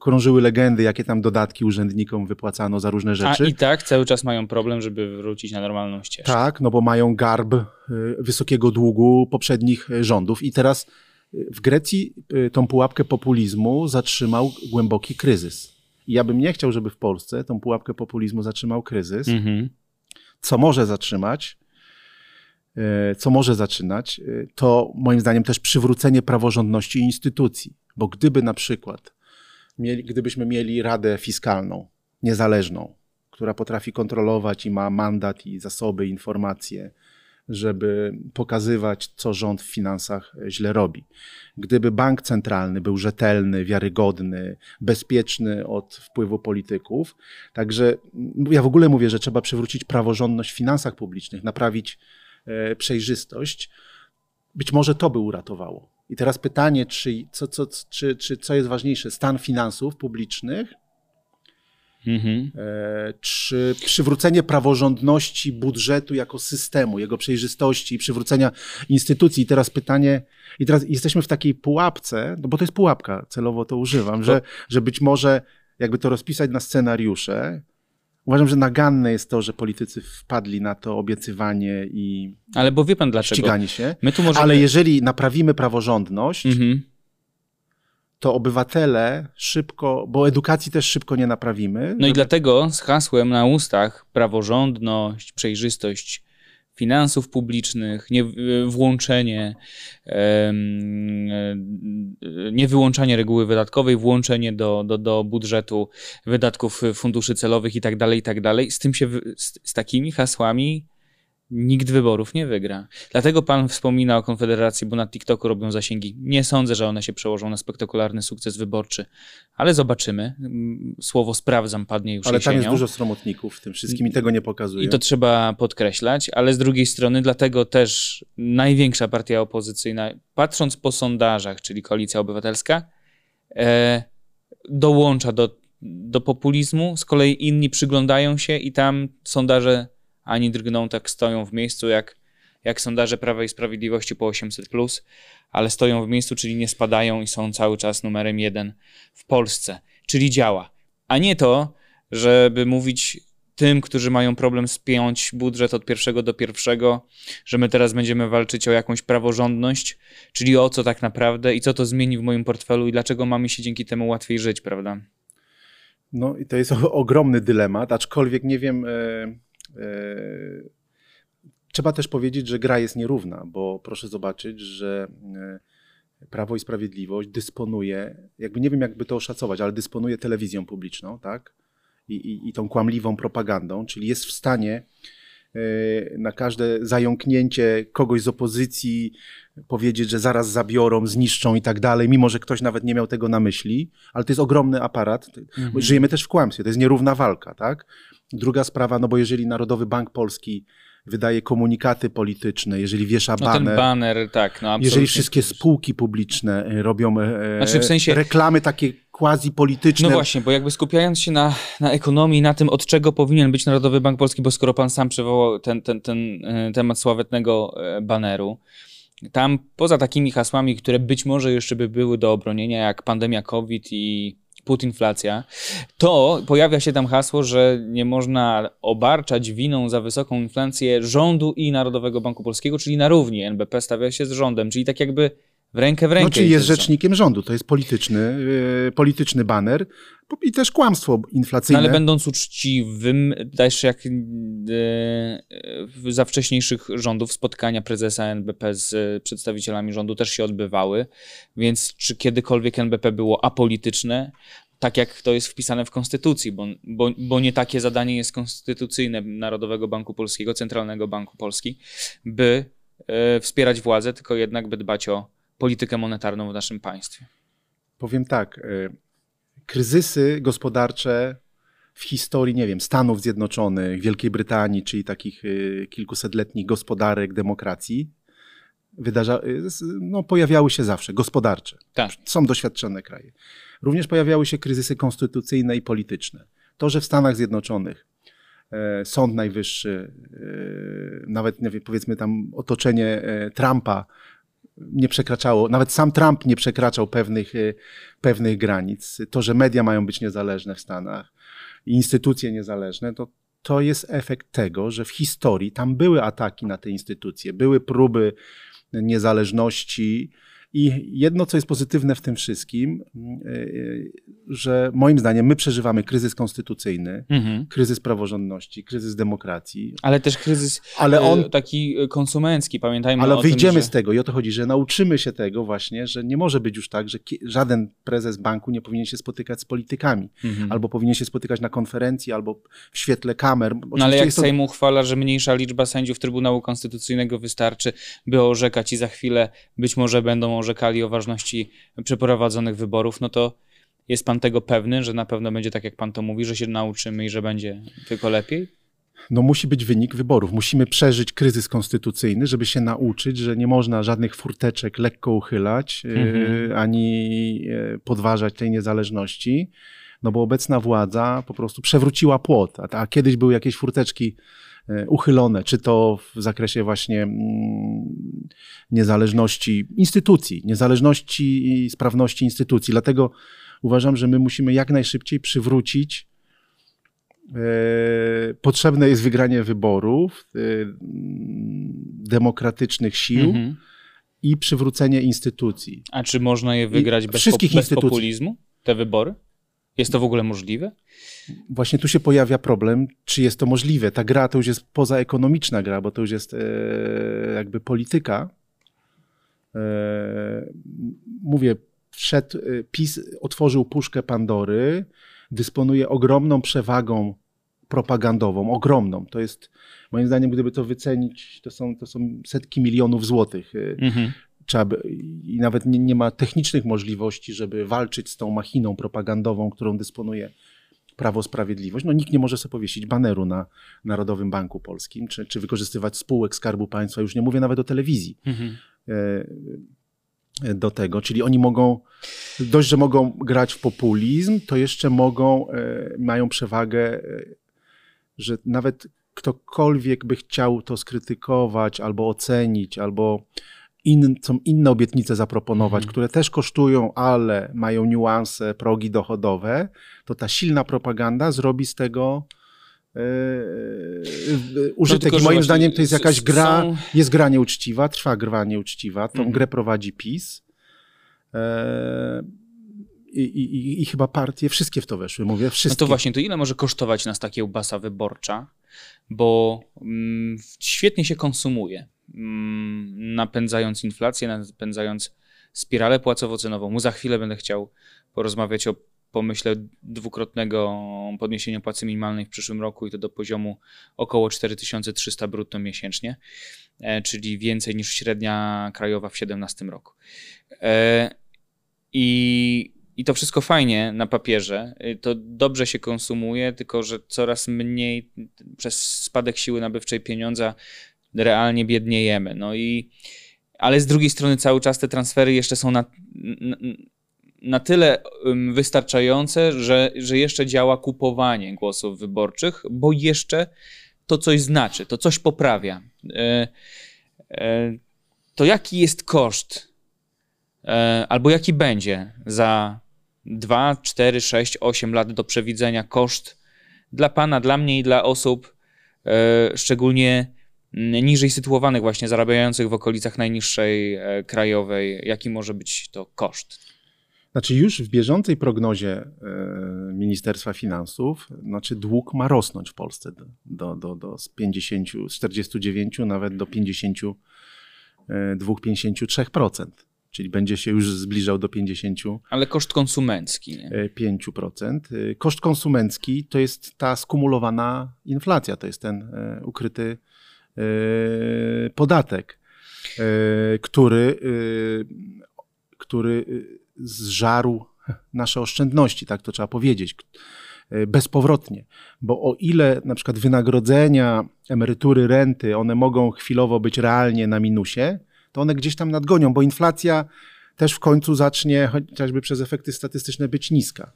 Speaker 2: krążyły legendy, jakie tam dodatki urzędnikom wypłacano za różne rzeczy.
Speaker 1: A i tak cały czas mają problem, żeby wrócić na normalną ścieżkę.
Speaker 2: Tak, no bo mają garb y, wysokiego długu poprzednich rządów i teraz y, w Grecji y, tą pułapkę populizmu zatrzymał głęboki kryzys. I ja bym nie chciał, żeby w Polsce tą pułapkę populizmu zatrzymał kryzys. Mhm. Co może zatrzymać, e, co może zaczynać, e, to moim zdaniem też przywrócenie praworządności instytucji. Bo gdyby na przykład, mieli, gdybyśmy mieli Radę Fiskalną, niezależną, która potrafi kontrolować i ma mandat i zasoby, informacje, żeby pokazywać, co rząd w finansach źle robi. Gdyby bank centralny był rzetelny, wiarygodny, bezpieczny od wpływu polityków, także ja w ogóle mówię, że trzeba przywrócić praworządność w finansach publicznych, naprawić e, przejrzystość, być może to by uratowało. I teraz pytanie, czy, co, co, czy, czy, co jest ważniejsze, stan finansów publicznych, mhm. e, czy przywrócenie praworządności budżetu jako systemu, jego przejrzystości, przywrócenia instytucji. I teraz pytanie, i teraz jesteśmy w takiej pułapce, no bo to jest pułapka, celowo to używam, że, że być może jakby to rozpisać na scenariusze, Uważam, że naganne jest to, że politycy wpadli na to obiecywanie i
Speaker 1: Ale bo wie pan dlaczego?
Speaker 2: ściganie się. My tu możemy... Ale jeżeli naprawimy praworządność, mhm. To obywatele szybko, bo edukacji też szybko nie naprawimy.
Speaker 1: No żeby... i dlatego z hasłem na ustach praworządność, przejrzystość finansów publicznych, nie włączenie, nie wyłączanie reguły wydatkowej, włączenie do, do, do budżetu wydatków funduszy celowych i tak dalej, i tak dalej. Z tym się, z, z takimi hasłami nikt wyborów nie wygra. Dlatego pan wspomina o Konfederacji, bo na TikToku robią zasięgi. Nie sądzę, że one się przełożą na spektakularny sukces wyborczy, ale zobaczymy. Mm, słowo sprawdzam padnie już
Speaker 2: Ale
Speaker 1: jesienią.
Speaker 2: tam jest dużo sromotników w tym wszystkim i tego nie pokazuje.
Speaker 1: I to trzeba podkreślać, ale z drugiej strony dlatego też największa partia opozycyjna, patrząc po sondażach, czyli Koalicja Obywatelska, e, dołącza do, do populizmu, z kolei inni przyglądają się i tam sondaże ani drgną, tak stoją w miejscu jak, jak sondaże Prawa i Sprawiedliwości po 800, ale stoją w miejscu, czyli nie spadają i są cały czas numerem jeden w Polsce, czyli działa. A nie to, żeby mówić tym, którzy mają problem spiąć budżet od pierwszego do pierwszego, że my teraz będziemy walczyć o jakąś praworządność, czyli o co tak naprawdę i co to zmieni w moim portfelu i dlaczego mamy się dzięki temu łatwiej żyć, prawda?
Speaker 2: No i to jest ogromny dylemat, aczkolwiek nie wiem, e, trzeba też powiedzieć, że gra jest nierówna, bo proszę zobaczyć, że e, Prawo i Sprawiedliwość dysponuje, jakby nie wiem, jakby to oszacować, ale dysponuje telewizją publiczną, tak? I, i, i tą kłamliwą propagandą, czyli jest w stanie e, na każde zająknięcie kogoś z opozycji powiedzieć, że zaraz zabiorą, zniszczą i tak dalej, mimo że ktoś nawet nie miał tego na myśli, ale to jest ogromny aparat. Mhm. Żyjemy też w kłamstwie, to jest nierówna walka, tak? Druga sprawa, no bo jeżeli Narodowy Bank Polski wydaje komunikaty polityczne, jeżeli wiesza
Speaker 1: no baner, tak, no
Speaker 2: jeżeli wszystkie spółki publiczne e, robią e, znaczy w sensie, reklamy takie quasi polityczne.
Speaker 1: No właśnie, bo jakby skupiając się na, na ekonomii, na tym, od czego powinien być Narodowy Bank Polski, bo skoro pan sam przywołał ten, ten, ten e, temat sławetnego baneru, tam poza takimi hasłami, które być może jeszcze by były do obronienia, jak pandemia COVID i putinflacja, to pojawia się tam hasło, że nie można obarczać winą za wysoką inflację rządu i Narodowego Banku Polskiego, czyli na równi NBP stawia się z rządem, czyli tak jakby w rękę w rękę. No,
Speaker 2: czyli jest rzecznikiem rządu, to jest polityczny, yy, polityczny baner i też kłamstwo inflacyjne.
Speaker 1: No, ale będąc uczciwym, też jak yy, za wcześniejszych rządów spotkania prezesa NBP z przedstawicielami rządu też się odbywały, więc czy kiedykolwiek NBP było apolityczne? tak jak to jest wpisane w Konstytucji, bo, bo, bo nie takie zadanie jest konstytucyjne Narodowego Banku Polskiego, Centralnego Banku Polski, by y, wspierać władzę, tylko jednak by dbać o politykę monetarną w naszym państwie?
Speaker 2: Powiem tak. E, kryzysy gospodarcze w historii, nie wiem, Stanów Zjednoczonych, Wielkiej Brytanii, czyli takich e, kilkusetletnich gospodarek demokracji, wydarza, e, no, pojawiały się zawsze, gospodarcze. Tak. Są doświadczone kraje. Również pojawiały się kryzysy konstytucyjne i polityczne. To, że w Stanach Zjednoczonych Sąd Najwyższy, nawet powiedzmy tam otoczenie Trumpa nie przekraczało, nawet sam Trump nie przekraczał pewnych, y, pewnych granic. To, że media mają być niezależne w Stanach, instytucje niezależne, to, to jest efekt tego, że w historii tam były ataki na te instytucje, były próby niezależności I jedno, co jest pozytywne w tym wszystkim, yy, że moim zdaniem my przeżywamy kryzys konstytucyjny, mhm. kryzys praworządności, kryzys demokracji.
Speaker 1: Ale też kryzys ale on, y, taki konsumencki, pamiętajmy
Speaker 2: Ale
Speaker 1: o
Speaker 2: wyjdziemy
Speaker 1: tym,
Speaker 2: że... z tego i o to chodzi, że nauczymy się tego właśnie, że nie może być już tak, że żaden prezes banku nie powinien się spotykać z politykami, mhm. albo powinien się spotykać na konferencji, albo w świetle kamer.
Speaker 1: No ale jak to... Sejm uchwala, że mniejsza liczba sędziów Trybunału Konstytucyjnego wystarczy, by orzekać i za chwilę być może będą orzekali o ważności przeprowadzonych wyborów, no to jest pan tego pewny, że na pewno będzie tak, jak pan to mówi, że się nauczymy i że będzie tylko lepiej?
Speaker 2: No musi być wynik wyborów. Musimy przeżyć kryzys konstytucyjny, żeby się nauczyć, że nie można żadnych furteczek lekko uchylać, e, mhm. ani e, podważać tej niezależności, no bo obecna władza po prostu przewróciła płot, a, a kiedyś były jakieś furteczki uchylone, czy to w zakresie właśnie mm, niezależności instytucji, niezależności i sprawności instytucji. Dlatego uważam, że my musimy jak najszybciej przywrócić. E, potrzebne jest wygranie wyborów, e, demokratycznych sił mhm. i przywrócenie instytucji.
Speaker 1: A czy można je wygrać bez, wszystkich bez populizmu, te wybory? Jest to w ogóle możliwe?
Speaker 2: Właśnie tu się pojawia problem, czy jest to możliwe. Ta gra to już jest pozaekonomiczna gra, bo to już jest e, jakby polityka. E, mówię, wszedł, y, PiS otworzył puszkę Pandory, dysponuje ogromną przewagą propagandową, ogromną. To jest, moim zdaniem, gdyby to wycenić, to są, to są setki milionów złotych. Y, mhm. Trzeba by, I nawet nie, nie ma technicznych możliwości, żeby walczyć z tą machiną propagandową, którą dysponuje Prawo Sprawiedliwość. No nikt nie może sobie powiesić baneru na Narodowym Banku Polskim, czy, czy wykorzystywać spółek Skarbu Państwa, już nie mówię nawet o telewizji. Mhm. E, do tego, czyli oni mogą, dość, że mogą grać w populizm, to jeszcze mogą, e, mają przewagę, e, że nawet ktokolwiek by chciał to skrytykować albo ocenić, albo in, są inne obietnice zaproponować, mhm. które też kosztują, ale mają niuanse, progi dochodowe, to ta silna propaganda zrobi z tego Yy, użytek. No, I moim zdaniem to jest jakaś gra, są... jest gra nieuczciwa, trwa gra nieuczciwa. Tą mhm. grę prowadzi PiS. Yy, i, i, I, chyba partie wszystkie w to weszły, mówię, wszystkie.
Speaker 1: No to właśnie, to ile może kosztować nas ta kiełbasa wyborcza? Bo mm, świetnie się konsumuje, mm, napędzając inflację, napędzając spiralę płacowo-cenową. Za chwilę będę chciał porozmawiać o pomyślę dwukrotnego podniesienia płacy minimalnej w przyszłym roku i to do poziomu około 4300 brutto miesięcznie, e, czyli więcej niż średnia krajowa w 2017 roku. E, I, I to wszystko fajnie na papierze, e, to dobrze się konsumuje, tylko że coraz mniej przez spadek siły nabywczej pieniądza realnie biedniejemy. No i ale z drugiej strony cały czas te transfery jeszcze są na, na na tyle wystarczające, że, że jeszcze działa kupowanie głosów wyborczych, bo jeszcze to coś znaczy, to coś poprawia. E, e, to jaki jest koszt, e, albo jaki będzie za 2, 4, 6, 8 lat do przewidzenia koszt dla Pana, dla mnie i dla osób szczególnie niżej sytuowanych, właśnie zarabiających w okolicach najniższej krajowej, jaki może być to koszt?
Speaker 2: Znaczy już w bieżącej prognozie e, Ministerstwa Finansów, znaczy dług ma rosnąć w Polsce do, do, do, do z 50, z 49 nawet do 52-53%. Czyli będzie się już zbliżał do 50.
Speaker 1: Ale koszt konsumencki. Nie?
Speaker 2: 5%. E, koszt konsumencki to jest ta skumulowana inflacja, to jest ten ukryty podatek, który, który zżarł nasze oszczędności, tak to trzeba powiedzieć, e, bezpowrotnie. Bo o ile na przykład wynagrodzenia, emerytury, renty, one mogą chwilowo być realnie na minusie, to one gdzieś tam nadgonią, bo inflacja też w końcu zacznie chociażby przez efekty statystyczne być niska.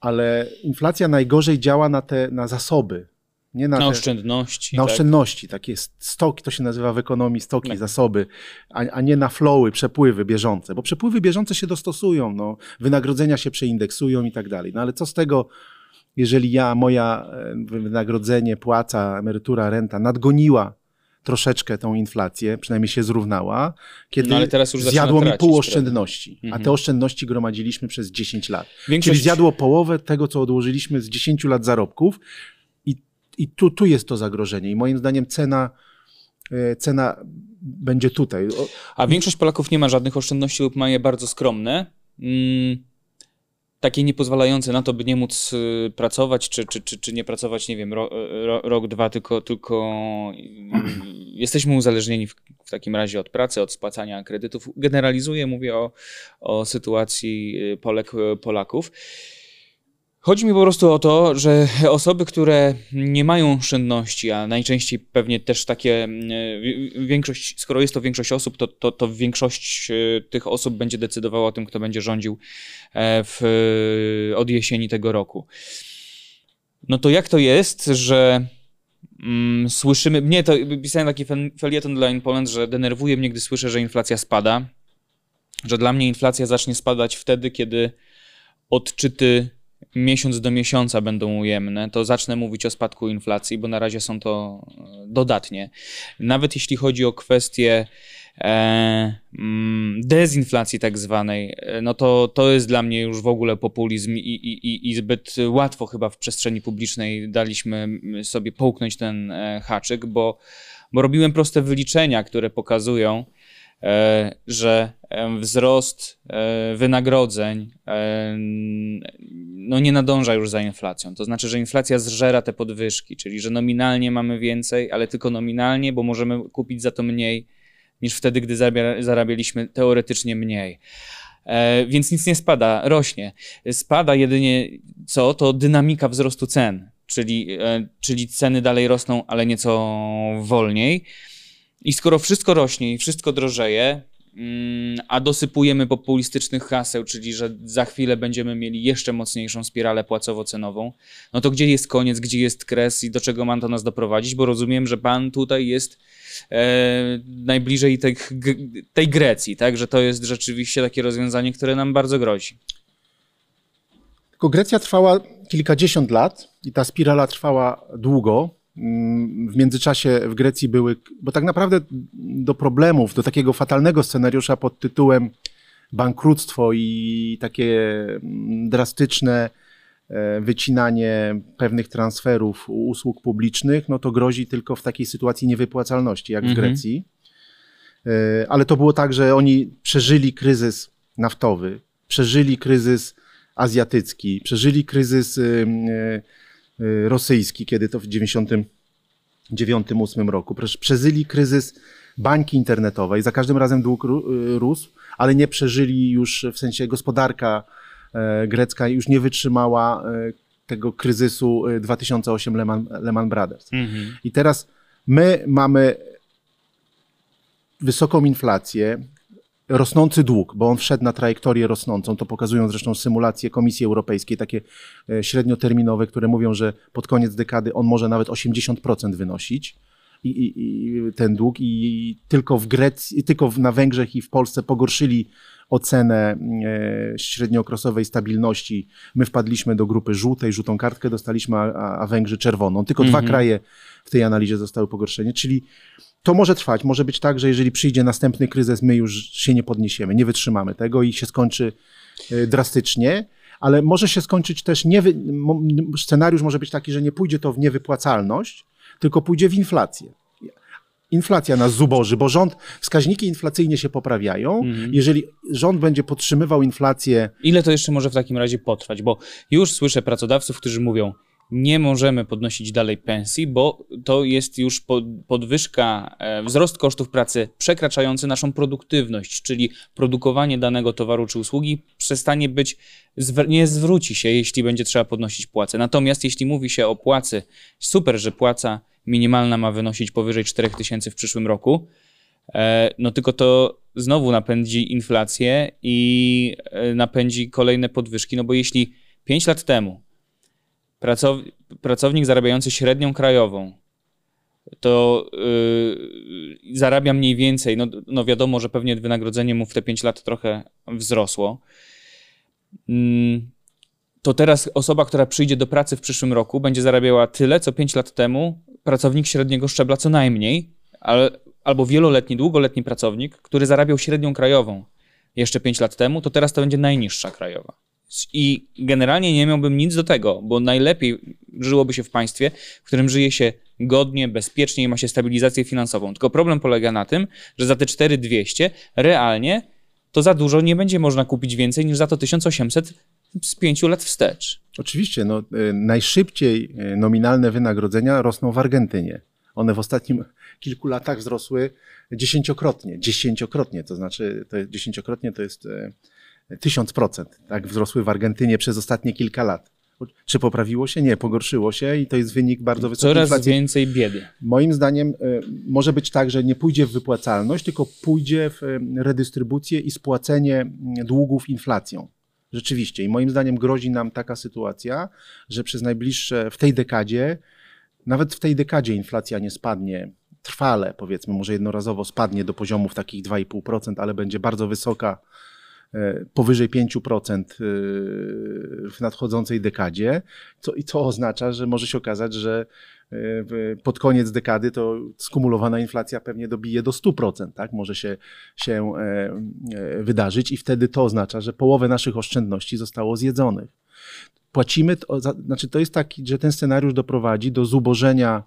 Speaker 2: Ale inflacja najgorzej działa na te na zasoby,
Speaker 1: nie na, na oszczędności.
Speaker 2: Na tak. oszczędności, takie stoki, to się nazywa w ekonomii stoki, tak. zasoby, a, a, nie na flowy, przepływy bieżące, bo przepływy bieżące się dostosują, no, wynagrodzenia się przeindeksują i tak dalej. No ale co z tego, jeżeli ja, moja e, wynagrodzenie, płaca, emerytura, renta nadgoniła troszeczkę tą inflację, przynajmniej się zrównała, kiedy
Speaker 1: No, ale teraz już
Speaker 2: zjadło mi pół oszczędności, a
Speaker 1: Mhm.
Speaker 2: te oszczędności gromadziliśmy przez 10 lat.
Speaker 1: Większość-
Speaker 2: Czyli zjadło połowę tego, co odłożyliśmy z 10 lat zarobków i, tu, tu jest to zagrożenie. I moim zdaniem cena, e, cena będzie tutaj.
Speaker 1: A większość Polaków nie ma żadnych oszczędności lub ma je bardzo skromne. Mm, takie niepozwalające na to, by nie móc y, pracować, czy, czy, czy, czy nie pracować, nie wiem, ro, ro, rok, dwa, tylko, tylko jesteśmy uzależnieni w, w takim razie od pracy, od spłacania kredytów. Generalizuję, mówię o, o sytuacji y, Polek, y, Polaków. Chodzi mi po prostu o to, że osoby, które nie mają oszczędności, a najczęściej pewnie też takie, mm, wi- większość, skoro jest to większość osób, to, to, to większość e, tych osób będzie decydowała o tym, kto będzie rządził e, w, od jesieni tego roku. No to jak to jest, że mm, słyszymy, mnie to, pisałem taki felieton dla InPoland, że denerwuje mnie, gdy słyszę, że inflacja spada, że dla mnie inflacja zacznie spadać wtedy, kiedy odczyty miesiąc do miesiąca będą ujemne, to zacznę mówić o spadku inflacji, bo na razie są to e, dodatnie. Nawet jeśli chodzi o kwestię e, mm, dezinflacji tak zwanej, e, no to to jest dla mnie już w ogóle populizm i, i, i- zbyt łatwo chyba w przestrzeni publicznej daliśmy mm, sobie połknąć ten haczyk, bo, bo robiłem proste wyliczenia, które pokazują, że e, wzrost e, wynagrodzeń e, no nie nadąża już za inflacją. To znaczy, że inflacja zżera te podwyżki, czyli że nominalnie mamy więcej, ale tylko nominalnie, bo możemy kupić za to mniej niż wtedy, gdy zarabia, zarabialiśmy teoretycznie mniej. Więc nic nie spada, rośnie. Spada jedynie co? To dynamika wzrostu cen, czyli, czyli ceny dalej rosną, ale nieco wolniej. I skoro wszystko rośnie i wszystko drożeje, mm, a dosypujemy populistycznych haseł, czyli że za chwilę będziemy mieli jeszcze mocniejszą spiralę płacowo-cenową, no to gdzie jest koniec, gdzie jest kres i do czego ma to nas doprowadzić? Bo rozumiem, że pan tutaj jest e, najbliżej tej, tej Grecji, tak? Że to jest rzeczywiście takie rozwiązanie, które nam bardzo grozi.
Speaker 2: Tylko Grecja trwała kilkadziesiąt lat i ta spirala trwała długo. W międzyczasie w Grecji były, bo tak naprawdę do problemów, do takiego fatalnego scenariusza pod tytułem bankructwo i takie mm, drastyczne e, wycinanie pewnych transferów usług publicznych, no to grozi tylko w takiej sytuacji niewypłacalności, jak w
Speaker 1: Mhm.
Speaker 2: Grecji. E, Ale to było tak, że oni przeżyli kryzys naftowy, przeżyli kryzys azjatycki, przeżyli kryzys y, rosyjski, kiedy to w 99-8 roku, Prze- przeżyli kryzys bańki internetowej, za każdym razem dług y, rósł, ale nie przeżyli już, w sensie gospodarka e, grecka już nie wytrzymała e, tego kryzysu e, 2008 Lehman, Lehman Brothers. I teraz my mamy wysoką inflację, rosnący dług, bo on wszedł na trajektorię rosnącą. To pokazują zresztą symulacje Komisji Europejskiej, takie e, średnioterminowe, które mówią, że pod koniec dekady on może nawet 80% wynosić. I, i, i ten dług i tylko w Grecji, tylko w- na Węgrzech i w Polsce pogorszyli ocenę e, średniookresowej stabilności. My wpadliśmy do grupy żółtej, żółtą kartkę dostaliśmy, a, a- Węgrzy czerwoną. Tylko dwa
Speaker 1: Mhm.
Speaker 2: kraje w tej analizie zostały pogorszeni, czyli to może trwać. Może być tak, że jeżeli przyjdzie następny kryzys, my już się nie podniesiemy, nie wytrzymamy tego i się skończy y, drastycznie, ale może się skończyć też, niewy... mo- scenariusz może być taki, że nie pójdzie to w niewypłacalność, tylko pójdzie w inflację. Inflacja nas zuboży, bo rząd, wskaźniki inflacyjnie się poprawiają.
Speaker 1: Mhm.
Speaker 2: Jeżeli rząd będzie podtrzymywał inflację
Speaker 1: Ile to jeszcze może w takim razie potrwać? Bo już słyszę pracodawców, którzy mówią, nie możemy podnosić dalej pensji, bo to jest już po- podwyżka, e, wzrost kosztów pracy przekraczający naszą produktywność, czyli produkowanie danego towaru czy usługi przestanie być, nie zwróci się, jeśli będzie trzeba podnosić płacę. Natomiast jeśli mówi się o płacy, super, że płaca minimalna ma wynosić powyżej 4000 w przyszłym roku, E, No tylko to znowu napędzi inflację i e, napędzi kolejne podwyżki, no bo jeśli 5 lat temu pracow, pracownik zarabiający średnią krajową to yy, zarabia mniej więcej, no, no wiadomo, że pewnie wynagrodzenie mu w te 5 lat trochę wzrosło, Mm, to teraz osoba, która przyjdzie do pracy w przyszłym roku będzie zarabiała tyle, co 5 lat temu pracownik średniego szczebla co najmniej, albo wieloletni, długoletni pracownik, który zarabiał średnią krajową jeszcze 5 lat temu, to teraz to będzie najniższa krajowa. I generalnie nie miałbym nic do tego, bo najlepiej żyłoby się w państwie, w którym żyje się godnie, bezpiecznie i ma się stabilizację finansową. Tylko problem polega na tym, że za te 4200 realnie to za dużo nie będzie można kupić więcej niż za to 1800 z pięciu lat wstecz.
Speaker 2: Oczywiście, no, y, najszybciej y, nominalne wynagrodzenia rosną w Argentynie. One w ostatnim kilku latach wzrosły dziesięciokrotnie. Dziesięciokrotnie, to znaczy, to jest, dziesięciokrotnie to jest y, tysiąc procent. Tak wzrosły w Argentynie przez ostatnie kilka lat. Czy poprawiło się? Nie, pogorszyło się i to jest wynik bardzo wysokiej
Speaker 1: Coraz
Speaker 2: inflacji.
Speaker 1: więcej biedy.
Speaker 2: Moim zdaniem może być tak, że nie pójdzie w wypłacalność, tylko pójdzie w redystrybucję i spłacenie długów inflacją. Rzeczywiście. I moim zdaniem grozi nam taka sytuacja, że przez najbliższe, w tej dekadzie, nawet w tej dekadzie inflacja nie spadnie trwale, powiedzmy, może jednorazowo spadnie do poziomów takich 2,5%, ale będzie bardzo wysoka, powyżej 5% e, w nadchodzącej dekadzie, co, i co oznacza, że może się okazać, że pod koniec dekady to skumulowana inflacja pewnie dobije do 100%, tak? Może się, się e, e, wydarzyć i wtedy to oznacza, że połowę naszych oszczędności zostało zjedzonych. Płacimy, to, znaczy to jest taki, że ten scenariusz doprowadzi do zubożenia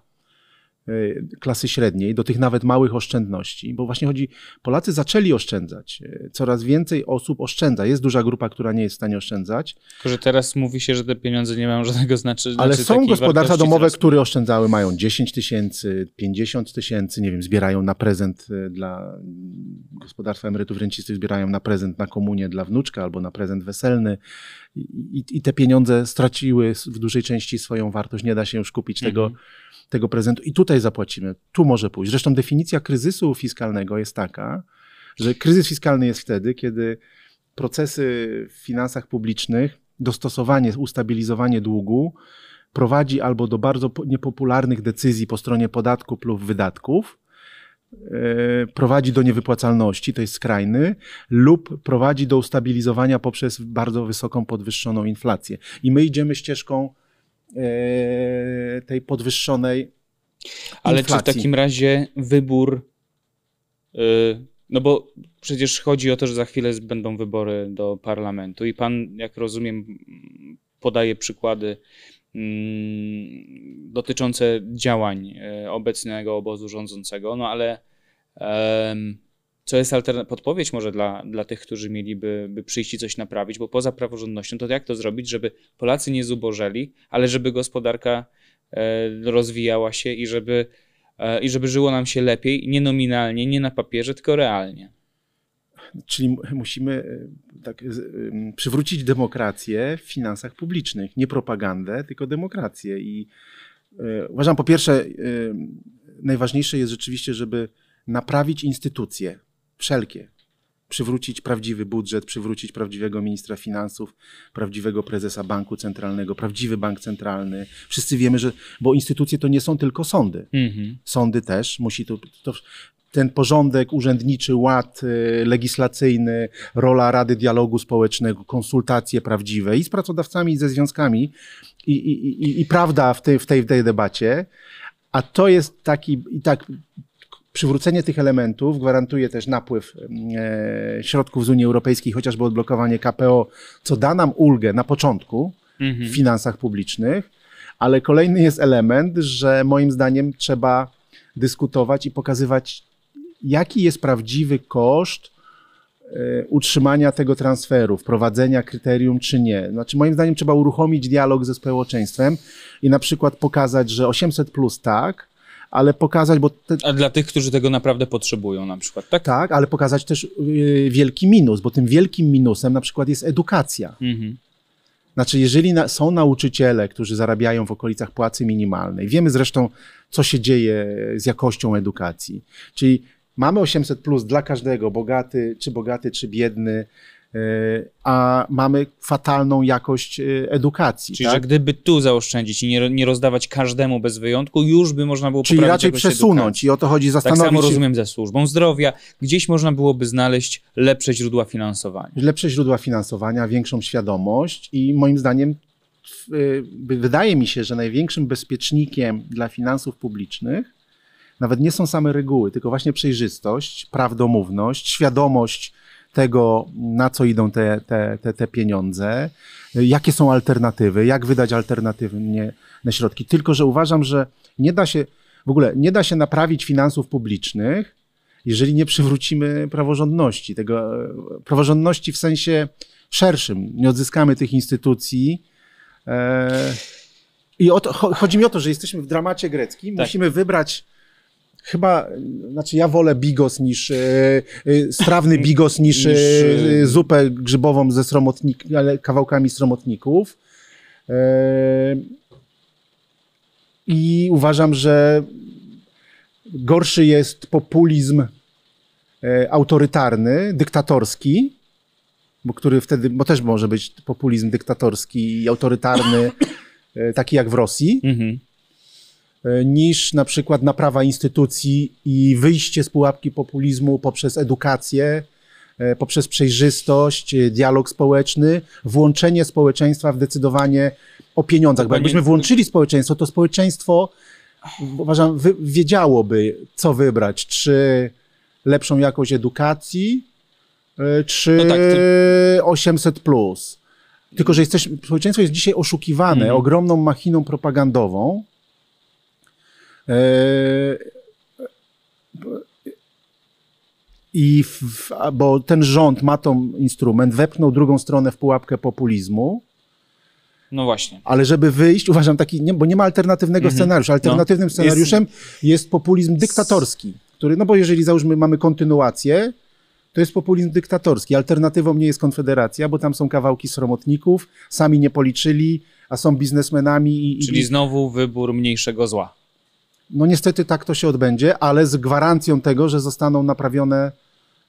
Speaker 2: klasy średniej, do tych nawet małych oszczędności, bo właśnie chodzi, Polacy zaczęli oszczędzać. Y, coraz więcej osób oszczędza. Jest duża grupa, która nie jest w stanie oszczędzać.
Speaker 1: Tylko, że teraz mówi się, że te pieniądze nie mają żadnego znaczenia.
Speaker 2: Ale znaczy są gospodarstwa domowe, które oszczędzały, mają 10 tysięcy, 50 tysięcy, nie wiem, zbierają na prezent y, dla gospodarstwa emerytów rencistów, zbierają na prezent na komunię dla wnuczka albo na prezent weselny. I, i, i te pieniądze straciły w dużej części swoją wartość. Nie da się już kupić mhm. tego tego prezentu i tutaj zapłacimy, tu może pójść. Zresztą definicja kryzysu fiskalnego jest taka, że kryzys fiskalny jest wtedy, kiedy procesy w finansach publicznych, dostosowanie, ustabilizowanie długu prowadzi albo do bardzo niepopularnych decyzji po stronie podatków lub wydatków, e, prowadzi do niewypłacalności, to jest skrajny, lub prowadzi do ustabilizowania poprzez bardzo wysoką podwyższoną inflację. I my idziemy ścieżką tej podwyższonej.
Speaker 1: Ale
Speaker 2: inflacji.
Speaker 1: czy w takim razie wybór. E, no bo przecież chodzi o to, że za chwilę będą wybory do parlamentu i pan, jak rozumiem, podaje przykłady mm, dotyczące działań e, obecnego obozu rządzącego, no ale co jest alternatywa, podpowiedź może dla, dla tych, którzy mieliby by przyjść i coś naprawić, bo poza praworządnością, to jak to zrobić, żeby Polacy nie zubożeli, ale żeby gospodarka e, rozwijała się i żeby, e, i żeby żyło nam się lepiej, nie nominalnie, nie na papierze, tylko realnie.
Speaker 2: Czyli musimy e, tak, przywrócić demokrację w finansach publicznych. Nie propagandę, tylko demokrację. I uważam, po pierwsze, najważniejsze jest rzeczywiście, żeby naprawić instytucje wszelkie. Przywrócić prawdziwy budżet, przywrócić prawdziwego ministra finansów, prawdziwego prezesa banku centralnego, prawdziwy bank centralny. Wszyscy wiemy, że, bo instytucje to nie są tylko sądy. Mhm. Sądy też musi to, to ten porządek, urzędniczy ład y, legislacyjny, rola Rady Dialogu Społecznego, konsultacje prawdziwe i z pracodawcami, i ze związkami, i, i, i, i prawda w tej, w, tej, w tej debacie. A to jest taki, i tak Przywrócenie tych elementów gwarantuje też napływ e, środków z Unii Europejskiej, chociażby odblokowanie KPO, co da nam ulgę na początku mhm. w finansach publicznych, ale kolejny jest element, że moim zdaniem trzeba dyskutować i pokazywać, jaki jest prawdziwy koszt e, utrzymania tego transferu, wprowadzenia kryterium czy nie. Znaczy, moim zdaniem trzeba uruchomić dialog ze społeczeństwem i na przykład pokazać, że 800 plus tak, ale pokazać, bo... Te...
Speaker 1: A dla tych, którzy tego naprawdę potrzebują na przykład, tak?
Speaker 2: Tak, ale pokazać też yy, wielki minus, bo tym wielkim minusem na przykład jest edukacja. Mhm. Znaczy, jeżeli na, są nauczyciele, którzy zarabiają w okolicach płacy minimalnej, wiemy zresztą, co się dzieje z jakością edukacji. Czyli mamy 800 plus dla każdego, bogaty, czy bogaty, czy biedny, a mamy fatalną jakość e, edukacji.
Speaker 1: Czyli, tak? że gdyby tu zaoszczędzić i nie, nie rozdawać każdemu bez wyjątku, już by można było
Speaker 2: Czyli raczej przesunąć edukacji. i o to chodzi zastanowić
Speaker 1: Tak samo rozumiem ze służbą zdrowia. Gdzieś można byłoby znaleźć lepsze źródła finansowania.
Speaker 2: Lepsze źródła finansowania, większą świadomość i moim zdaniem wydaje mi się, że największym bezpiecznikiem dla finansów publicznych nawet nie są same reguły, tylko właśnie przejrzystość, prawdomówność, świadomość tego, na co idą te, te, te, te pieniądze, jakie są alternatywy, jak wydać alternatywnie na środki. Tylko, że uważam, że nie da się, w ogóle nie da się naprawić finansów publicznych, jeżeli nie przywrócimy praworządności, tego praworządności w sensie szerszym. Nie odzyskamy tych instytucji. E, I to, chodzi mi o to, że jesteśmy w dramacie greckim, tak. musimy wybrać Chyba, znaczy ja wolę bigos niż, e, e, strawny bigos niż, e, zupę grzybową ze sromotnik, ale kawałkami sromotników. I uważam, że gorszy jest populizm autorytarny, dyktatorski, bo który wtedy, bo też może być populizm dyktatorski i autorytarny, taki jak w Rosji. Mhm niż na przykład naprawa instytucji i wyjście z pułapki populizmu poprzez edukację, e, poprzez przejrzystość, e, dialog społeczny, włączenie społeczeństwa w decydowanie o pieniądzach. Bo jakbyśmy włączyli społeczeństwo, to społeczeństwo, uważam, wiedziałoby, co wybrać. Czy lepszą jakość edukacji, czy no tak, to... 800 plus. Tylko, że jesteś, społeczeństwo jest dzisiaj oszukiwane mm. ogromną machiną propagandową, E, I w, bo ten rząd ma tą instrument, wepchnął drugą stronę w pułapkę populizmu.
Speaker 1: No właśnie.
Speaker 2: Ale żeby wyjść, uważam taki, nie, bo nie ma alternatywnego mhm. scenariusza. Alternatywnym no. scenariuszem jest... jest... populizm dyktatorski, który, no bo jeżeli załóżmy mamy kontynuację, to jest populizm dyktatorski. Alternatywą nie jest Konfederacja, bo tam są kawałki sromotników, sami nie policzyli, a są biznesmenami.
Speaker 1: I, Czyli i... znowu wybór mniejszego zła.
Speaker 2: No niestety tak to się odbędzie, ale z gwarancją tego, że zostaną naprawione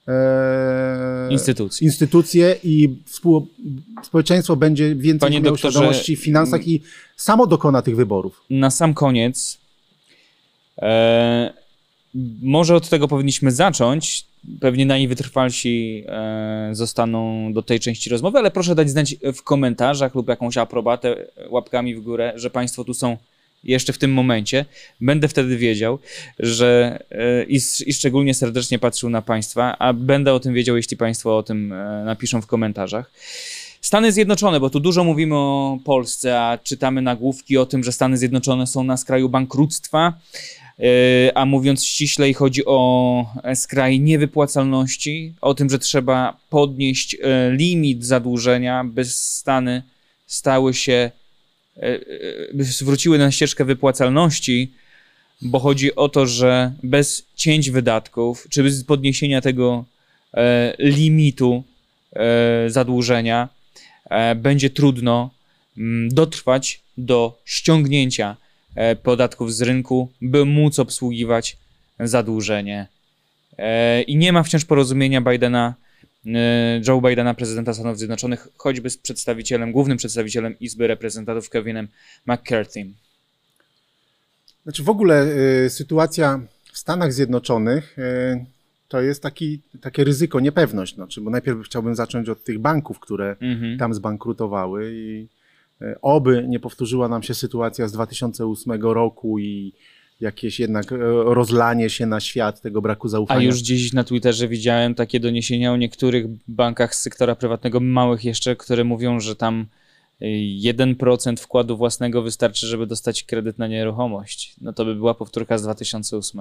Speaker 1: e, instytucje.
Speaker 2: instytucje i współ, społeczeństwo będzie więcej Panie miało doktorze, świadomości w finansach i samo dokona tych wyborów.
Speaker 1: Na sam koniec e, może od tego powinniśmy zacząć. Pewnie najwytrwalsi e, zostaną do tej części rozmowy, ale proszę dać znać w komentarzach lub jakąś aprobatę łapkami w górę, że Państwo tu są jeszcze w tym momencie, będę wtedy wiedział, że e, i, i, szczególnie serdecznie patrzył na Państwa, a będę o tym wiedział, jeśli Państwo o tym e, napiszą w komentarzach. Stany Zjednoczone, bo tu dużo mówimy o Polsce, a czytamy nagłówki o tym, że Stany Zjednoczone są na skraju bankructwa, e, a mówiąc ściślej, chodzi o skraj niewypłacalności, o tym, że trzeba podnieść limit zadłużenia, by Stany stały się zwróciły na ścieżkę wypłacalności, bo chodzi o to, że bez cięć wydatków, czy bez podniesienia tego e, limitu zadłużenia, będzie trudno mm, dotrwać do ściągnięcia podatków z rynku, by móc obsługiwać zadłużenie. I nie ma wciąż porozumienia Bidena E, Joe Bidena, prezydenta Stanów Zjednoczonych, choćby z przedstawicielem, głównym przedstawicielem Izby Reprezentantów Kevinem McCarthy.
Speaker 2: Znaczy w ogóle y, sytuacja w Stanach Zjednoczonych y, to jest taki, takie ryzyko, niepewność. Znaczy, bo najpierw chciałbym zacząć od tych banków, które mhm. tam zbankrutowały i y, oby nie powtórzyła nam się sytuacja z 2008 roku i jakieś jednak e, rozlanie się na świat tego braku zaufania.
Speaker 1: A już dziś na Twitterze widziałem takie doniesienia o niektórych bankach z sektora prywatnego, małych jeszcze, które mówią, że tam 1% wkładu własnego wystarczy, żeby dostać kredyt na nieruchomość. No to by była powtórka z 2008.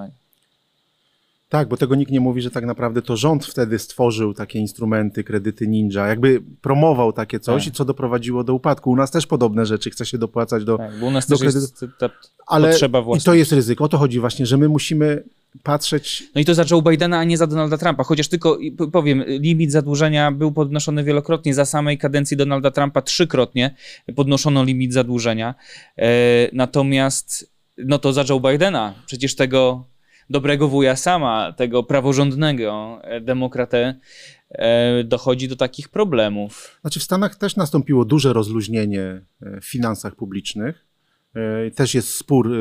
Speaker 2: Tak, bo tego nikt nie mówi, że tak naprawdę to rząd wtedy stworzył takie instrumenty, kredyty ninja, jakby promował takie coś, tak. co doprowadziło do upadku. U nas też podobne rzeczy, chce się dopłacać do
Speaker 1: Tak, bo u nas do też jest ta Ale potrzeba własna.
Speaker 2: I to jest ryzyko, o to chodzi właśnie, że my musimy patrzeć...
Speaker 1: No i to za Joe Bidena, a nie za Donalda Trumpa, chociaż tylko powiem, limit zadłużenia był podnoszony wielokrotnie, za samej kadencji Donalda Trumpa trzykrotnie podnoszono limit zadłużenia, e, natomiast no to za Joe Bidena, przecież tego dobrego wuja sama, tego praworządnego e, demokratę, e, dochodzi do takich problemów.
Speaker 2: Znaczy w Stanach też nastąpiło duże rozluźnienie e, w finansach publicznych. Też jest spór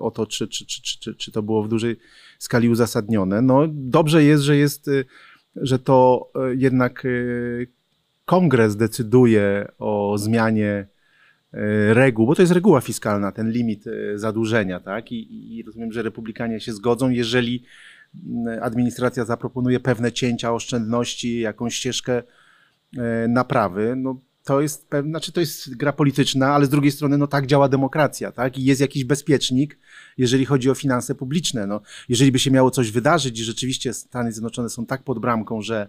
Speaker 2: o to, czy, czy, czy, czy, czy to było w dużej skali uzasadnione. No, dobrze jest, że jest, że to jednak kongres decyduje o zmianie reguł, bo to jest reguła fiskalna, ten limit zadłużenia, tak? I, I rozumiem, że republikanie się zgodzą, jeżeli administracja zaproponuje pewne cięcia, oszczędności, jakąś ścieżkę naprawy, no to jest znaczy to jest gra polityczna, ale z drugiej strony no tak działa demokracja, tak? I jest jakiś bezpiecznik, jeżeli chodzi o finanse publiczne. No, jeżeli by się miało coś wydarzyć i rzeczywiście Stany Zjednoczone są tak pod bramką, że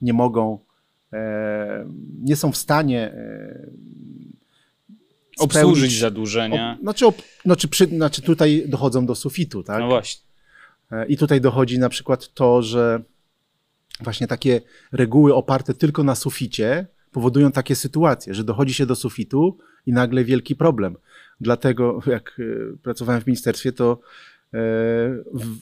Speaker 2: nie mogą, e, nie są w stanie
Speaker 1: obsłużyć zadłużenia.
Speaker 2: O, znaczy, ob, znaczy, przy, znaczy tutaj dochodzą do sufitu, tak?
Speaker 1: No właśnie.
Speaker 2: E, I tutaj dochodzi na przykład to, że właśnie takie reguły oparte tylko na suficie powodują takie sytuacje, że dochodzi się do sufitu i nagle wielki problem. Dlatego, jak e, pracowałem w ministerstwie, to e,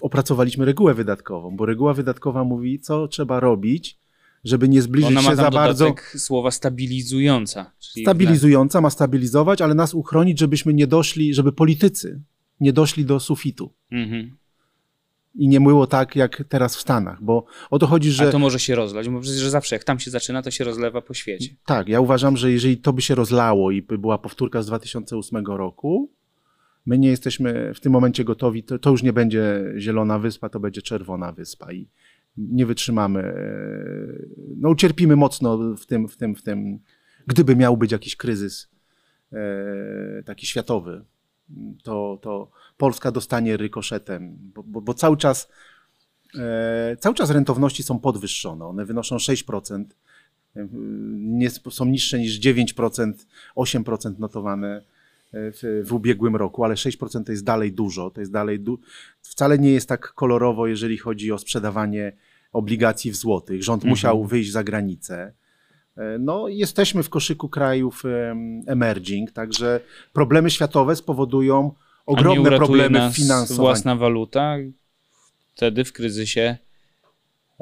Speaker 2: opracowaliśmy regułę wydatkową, bo reguła wydatkowa mówi, co trzeba robić, żeby nie zbliżyć
Speaker 1: Ona
Speaker 2: się za bardzo.
Speaker 1: słowa stabilizująca.
Speaker 2: Stabilizująca ma stabilizować, ale nas uchronić, żebyśmy nie doszli, żeby politycy nie doszli do sufitu. Mhm i nie było tak jak teraz w Stanach, bo o to chodzi, że...
Speaker 1: A to może się rozlać, bo przecież zawsze jak tam się zaczyna, to się rozlewa po świecie.
Speaker 2: Tak, ja uważam, że jeżeli to by się rozlało i by była powtórka z 2008 roku, my nie jesteśmy w tym momencie gotowi, to, to już nie będzie Zielona Wyspa, to będzie Czerwona Wyspa i nie wytrzymamy, no ucierpimy mocno w tym, w tym, w tym, gdyby miał być jakiś kryzys e, taki światowy, to, to Polska dostanie rykoszetem, bo, bo, bo cały czas e, cały czas rentowności są podwyższone. One wynoszą 6%, e, nie, są niższe niż 9%, 8% notowane w, w, ubiegłym roku, ale 6% to jest dalej dużo. To jest dalej du wcale nie jest tak kolorowo, jeżeli chodzi o sprzedawanie obligacji w złotych. Rząd mhm. musiał wyjść za granicę. E, no, jesteśmy w koszyku krajów emerging, także problemy światowe spowodują ogromne problemy finansowe.
Speaker 1: własna waluta. Wtedy w kryzysie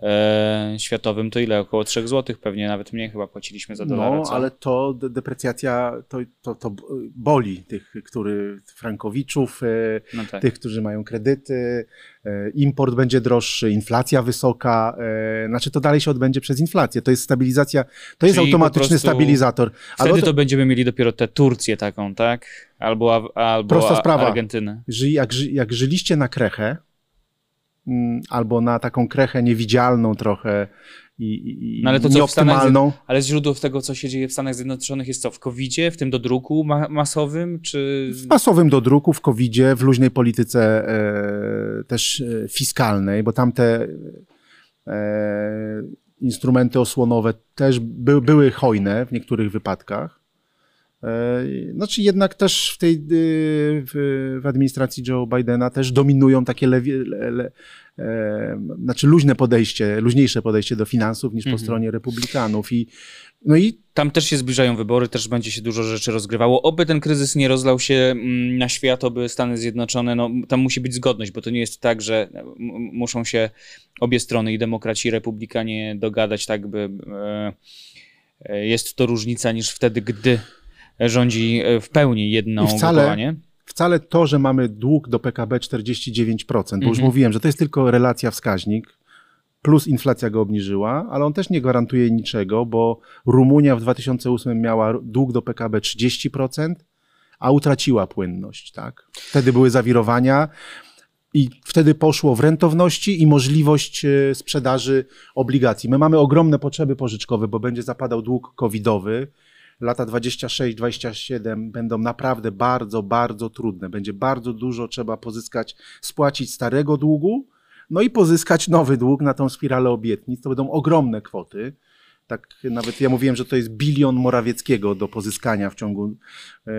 Speaker 1: e, światowym to ile? Około 3 zł, pewnie nawet mniej chyba płaciliśmy za dolara.
Speaker 2: No, co? ale to deprecjacja to, to, to boli tych, który, frankowiczów, e, no tak. tych, którzy mają kredyty, e, import będzie droższy, inflacja wysoka, znaczy to dalej się odbędzie przez inflację. To jest stabilizacja, to jest automatyczny stabilizator.
Speaker 1: Wtedy ale to, to będziemy mieli dopiero tę Turcję taką, tak? Albo, albo Prosta sprawa. Argentynę.
Speaker 2: Jak, jak żyliście na krechę, albo na taką krechę niewidzialną trochę i, i no ale to nieoptymalną.
Speaker 1: Stanach, ale źródło tego, co się dzieje w Stanach Zjednoczonych jest co? W covid w tym dodruku ma masowym, czy...
Speaker 2: W masowym dodruku, w covid w luźnej polityce e, też e, fiskalnej, bo tamte e, instrumenty osłonowe też by, były hojne w niektórych wypadkach. E, znaczy jednak też w tej w, w administracji Joe Bidena też dominują takie lewie, le, le, e, znaczy luźne podejście, luźniejsze podejście do finansów niż po mhm. stronie republikanów i
Speaker 1: no i tam też się zbliżają wybory, też będzie się dużo rzeczy rozgrywało. Oby ten kryzys nie rozlał się mm, na świat, oby Stany Zjednoczone, no tam musi być zgodność, bo to nie jest tak, że muszą się obie strony, i demokraci, i republikanie dogadać tak, by e, jest to różnica niż wtedy, gdy rządzi e, w pełni jedno wcale,
Speaker 2: Wcale to, że mamy dług do PKB 49%, bo mhm. już mówiłem, że to jest tylko relacja wskaźnik, plus inflacja go obniżyła, ale on też nie gwarantuje niczego, bo Rumunia w 2008 miała dług do PKB 30%, a utraciła płynność. Tak? Wtedy były zawirowania. I wtedy poszło w rentowności i możliwość e, sprzedaży obligacji. My mamy ogromne potrzeby pożyczkowe, bo będzie zapadał dług covidowy lata 26-27 będą naprawdę bardzo, bardzo trudne. Będzie bardzo dużo trzeba pozyskać, spłacić starego długu, no i pozyskać nowy dług na tą spiralę obietnic. To będą ogromne kwoty. Tak nawet ja mówiłem, że to jest bilion Morawieckiego do pozyskania w ciągu e,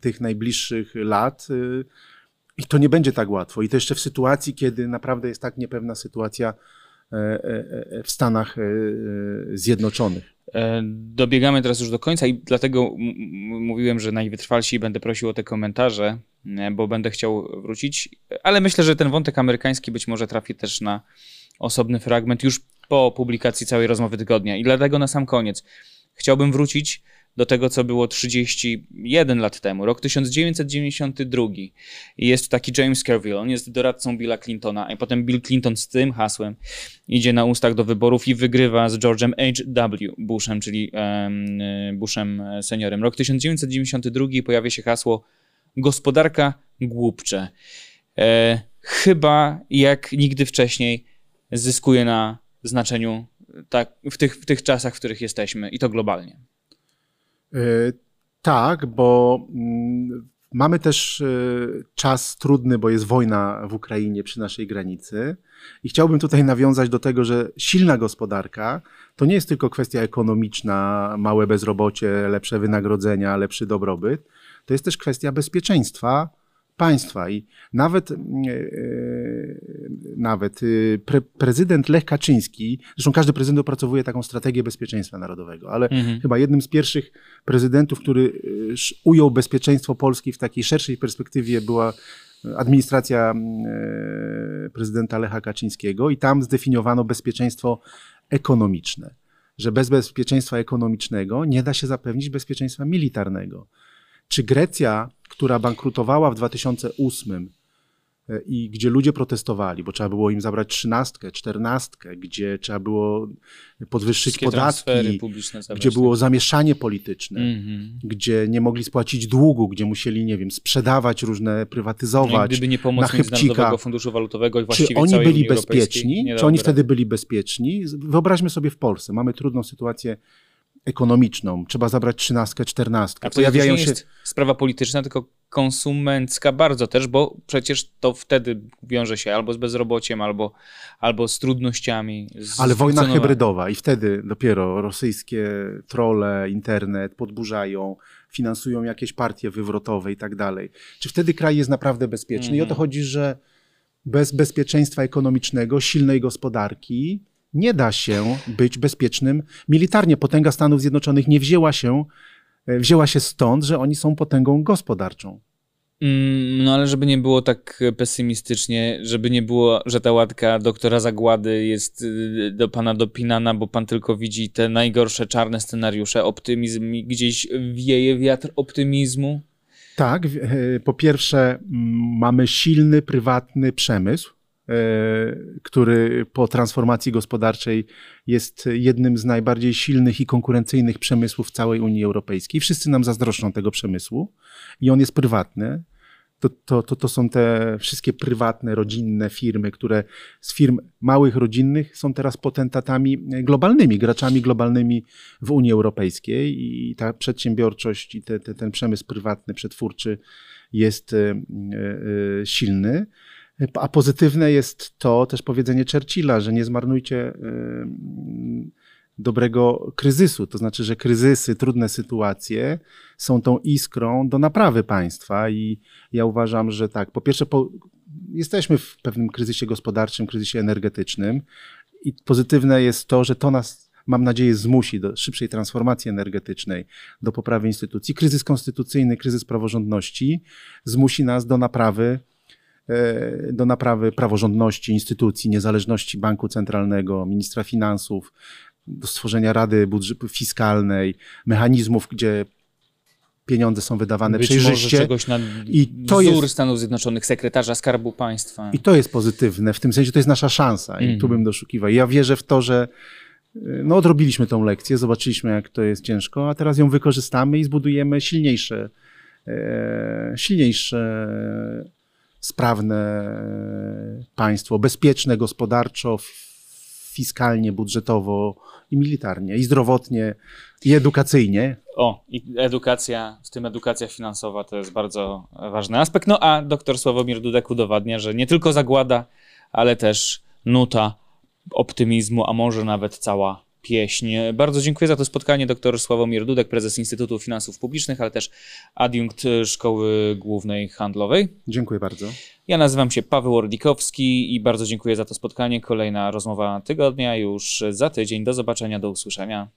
Speaker 2: tych najbliższych lat. E, I to nie będzie tak łatwo. I to jeszcze w sytuacji, kiedy naprawdę jest tak niepewna sytuacja w Stanach Zjednoczonych.
Speaker 1: E, dobiegamy teraz już do końca i dlatego mówiłem, że najwytrwalsi będę prosił o te komentarze, e, bo będę chciał wrócić, ale myślę, że ten wątek amerykański być może trafi też na osobny fragment już po publikacji całej rozmowy tygodnia. I dlatego na sam koniec chciałbym wrócić do tego, co było 31 lat temu, rok 1992. I jest taki James Carville, on jest doradcą Billa Clintona, a potem Bill Clinton z tym hasłem idzie na ustach do wyborów i wygrywa z George'em H.W. Bushem, czyli um, Bushem seniorem. Rok 1992 pojawia się hasło gospodarka głupcze. E, chyba jak nigdy wcześniej zyskuje na znaczeniu tak, w, tych, w tych czasach, w których jesteśmy i to globalnie.
Speaker 2: E, tak, bo mm, mamy też e, czas trudny, bo jest wojna w Ukrainie przy naszej granicy. I chciałbym tutaj nawiązać do tego, że silna gospodarka to nie jest tylko kwestia ekonomiczna, małe bezrobocie, lepsze wynagrodzenia, lepszy dobrobyt. To jest też kwestia bezpieczeństwa państwa. I nawet, e, nawet y, pre, prezydent Lech Kaczyński, zresztą każdy prezydent opracowuje taką strategię bezpieczeństwa narodowego, ale mhm. chyba jednym z pierwszych prezydentów, który y, ujął bezpieczeństwo Polski w takiej szerszej perspektywie była administracja e, prezydenta Lecha Kaczyńskiego i tam zdefiniowano bezpieczeństwo ekonomiczne, że bez bezpieczeństwa ekonomicznego nie da się zapewnić bezpieczeństwa militarnego. Czy Grecja, która bankrutowała w 2008 e, i gdzie ludzie protestowali, bo trzeba było im zabrać trzynastkę, czternastkę, gdzie trzeba było podwyższyć Wszystkie podatki, gdzie było tak. zamieszanie polityczne, mm -hmm. gdzie nie mogli spłacić długu, gdzie musieli, nie wiem, sprzedawać różne, prywatyzować. No
Speaker 1: gdyby nie pomoc Międzynarodowego Funduszu Walutowego i właściwie
Speaker 2: Czy oni byli bezpieczni? Czy oni wtedy byli bezpieczni? Wyobraźmy sobie w Polsce. Mamy trudną sytuację ekonomiczną, trzeba zabrać trzynastkę, czternastkę.
Speaker 1: A to Pojawiają nie się... jest sprawa polityczna, tylko konsumencka bardzo też, bo przecież to wtedy wiąże się albo z bezrobociem, albo, albo z trudnościami. Z
Speaker 2: Ale wojna hybrydowa i wtedy dopiero rosyjskie trole, internet podburzają, finansują jakieś partie wywrotowe i tak dalej. Czy wtedy kraj jest naprawdę bezpieczny? I o to mhm. chodzi, że bez bezpieczeństwa ekonomicznego, silnej gospodarki, nie da się być bezpiecznym militarnie. Potęga Stanów Zjednoczonych nie wzięła się, e, wzięła się stąd, że oni są potęgą gospodarczą.
Speaker 1: Mm, no ale żeby nie było tak pesymistycznie, żeby nie było, że ta łatka doktora Zagłady jest y, do pana dopinana, bo pan tylko widzi te najgorsze czarne scenariusze, optymizm gdzieś wieje wiatr optymizmu?
Speaker 2: Tak, e, po pierwsze mamy silny, prywatny przemysł, który po transformacji gospodarczej jest jednym z najbardziej silnych i konkurencyjnych przemysłów całej Unii Europejskiej. Wszyscy nam zazdroszczą tego przemysłu i on jest prywatny. To, to, to, to są te wszystkie prywatne, rodzinne firmy, które z firm małych, rodzinnych są teraz potentatami globalnymi, graczami globalnymi w Unii Europejskiej i ta przedsiębiorczość i te, te, ten przemysł prywatny, przetwórczy jest e, e, silny. A pozytywne jest to też powiedzenie Churchilla, że nie zmarnujcie dobrego kryzysu. To znaczy, że kryzysy, trudne sytuacje są tą iskrą do naprawy państwa i ja uważam, że tak, po pierwsze po, jesteśmy w pewnym kryzysie gospodarczym, kryzysie energetycznym i pozytywne jest to, że to nas mam nadzieję, zmusi do szybszej transformacji energetycznej, do poprawy instytucji. Kryzys konstytucyjny, kryzys praworządności zmusi nas do naprawy do naprawy praworządności, instytucji, niezależności banku centralnego, ministra finansów, do stworzenia Rady Budżetu Fiskalnej, mechanizmów, gdzie pieniądze są wydawane
Speaker 1: Być
Speaker 2: przejrzyście.
Speaker 1: Może czegoś na I to wzór jest, Stanów Zjednoczonych, sekretarza Skarbu Państwa.
Speaker 2: I to jest pozytywne, w tym sensie to jest nasza szansa mm. i tu mhm. bym doszukiwał. Ja wierzę w to, że no odrobiliśmy tą lekcję, zobaczyliśmy jak to jest ciężko, a teraz ją wykorzystamy i zbudujemy silniejsze, e, silniejsze sprawne państwo, bezpieczne gospodarczo, fiskalnie, budżetowo i militarnie, i zdrowotnie, i edukacyjnie.
Speaker 1: O, i edukacja, z tym edukacja finansowa to jest bardzo ważny aspekt. No a doktor Sławomir Dudek udowadnia, że nie tylko zagłada, ale też nuta optymizmu, a może nawet cała pieśń. Bardzo dziękuję za to spotkanie. Dr Sławomir Dudek, prezes Instytutu Finansów Publicznych, ale też adiunkt Szkoły Głównej Handlowej.
Speaker 2: Dziękuję bardzo.
Speaker 1: Ja nazywam się Paweł Ordikowski i bardzo dziękuję za to spotkanie. Kolejna rozmowa tygodnia już za tydzień. Do zobaczenia, do usłyszenia.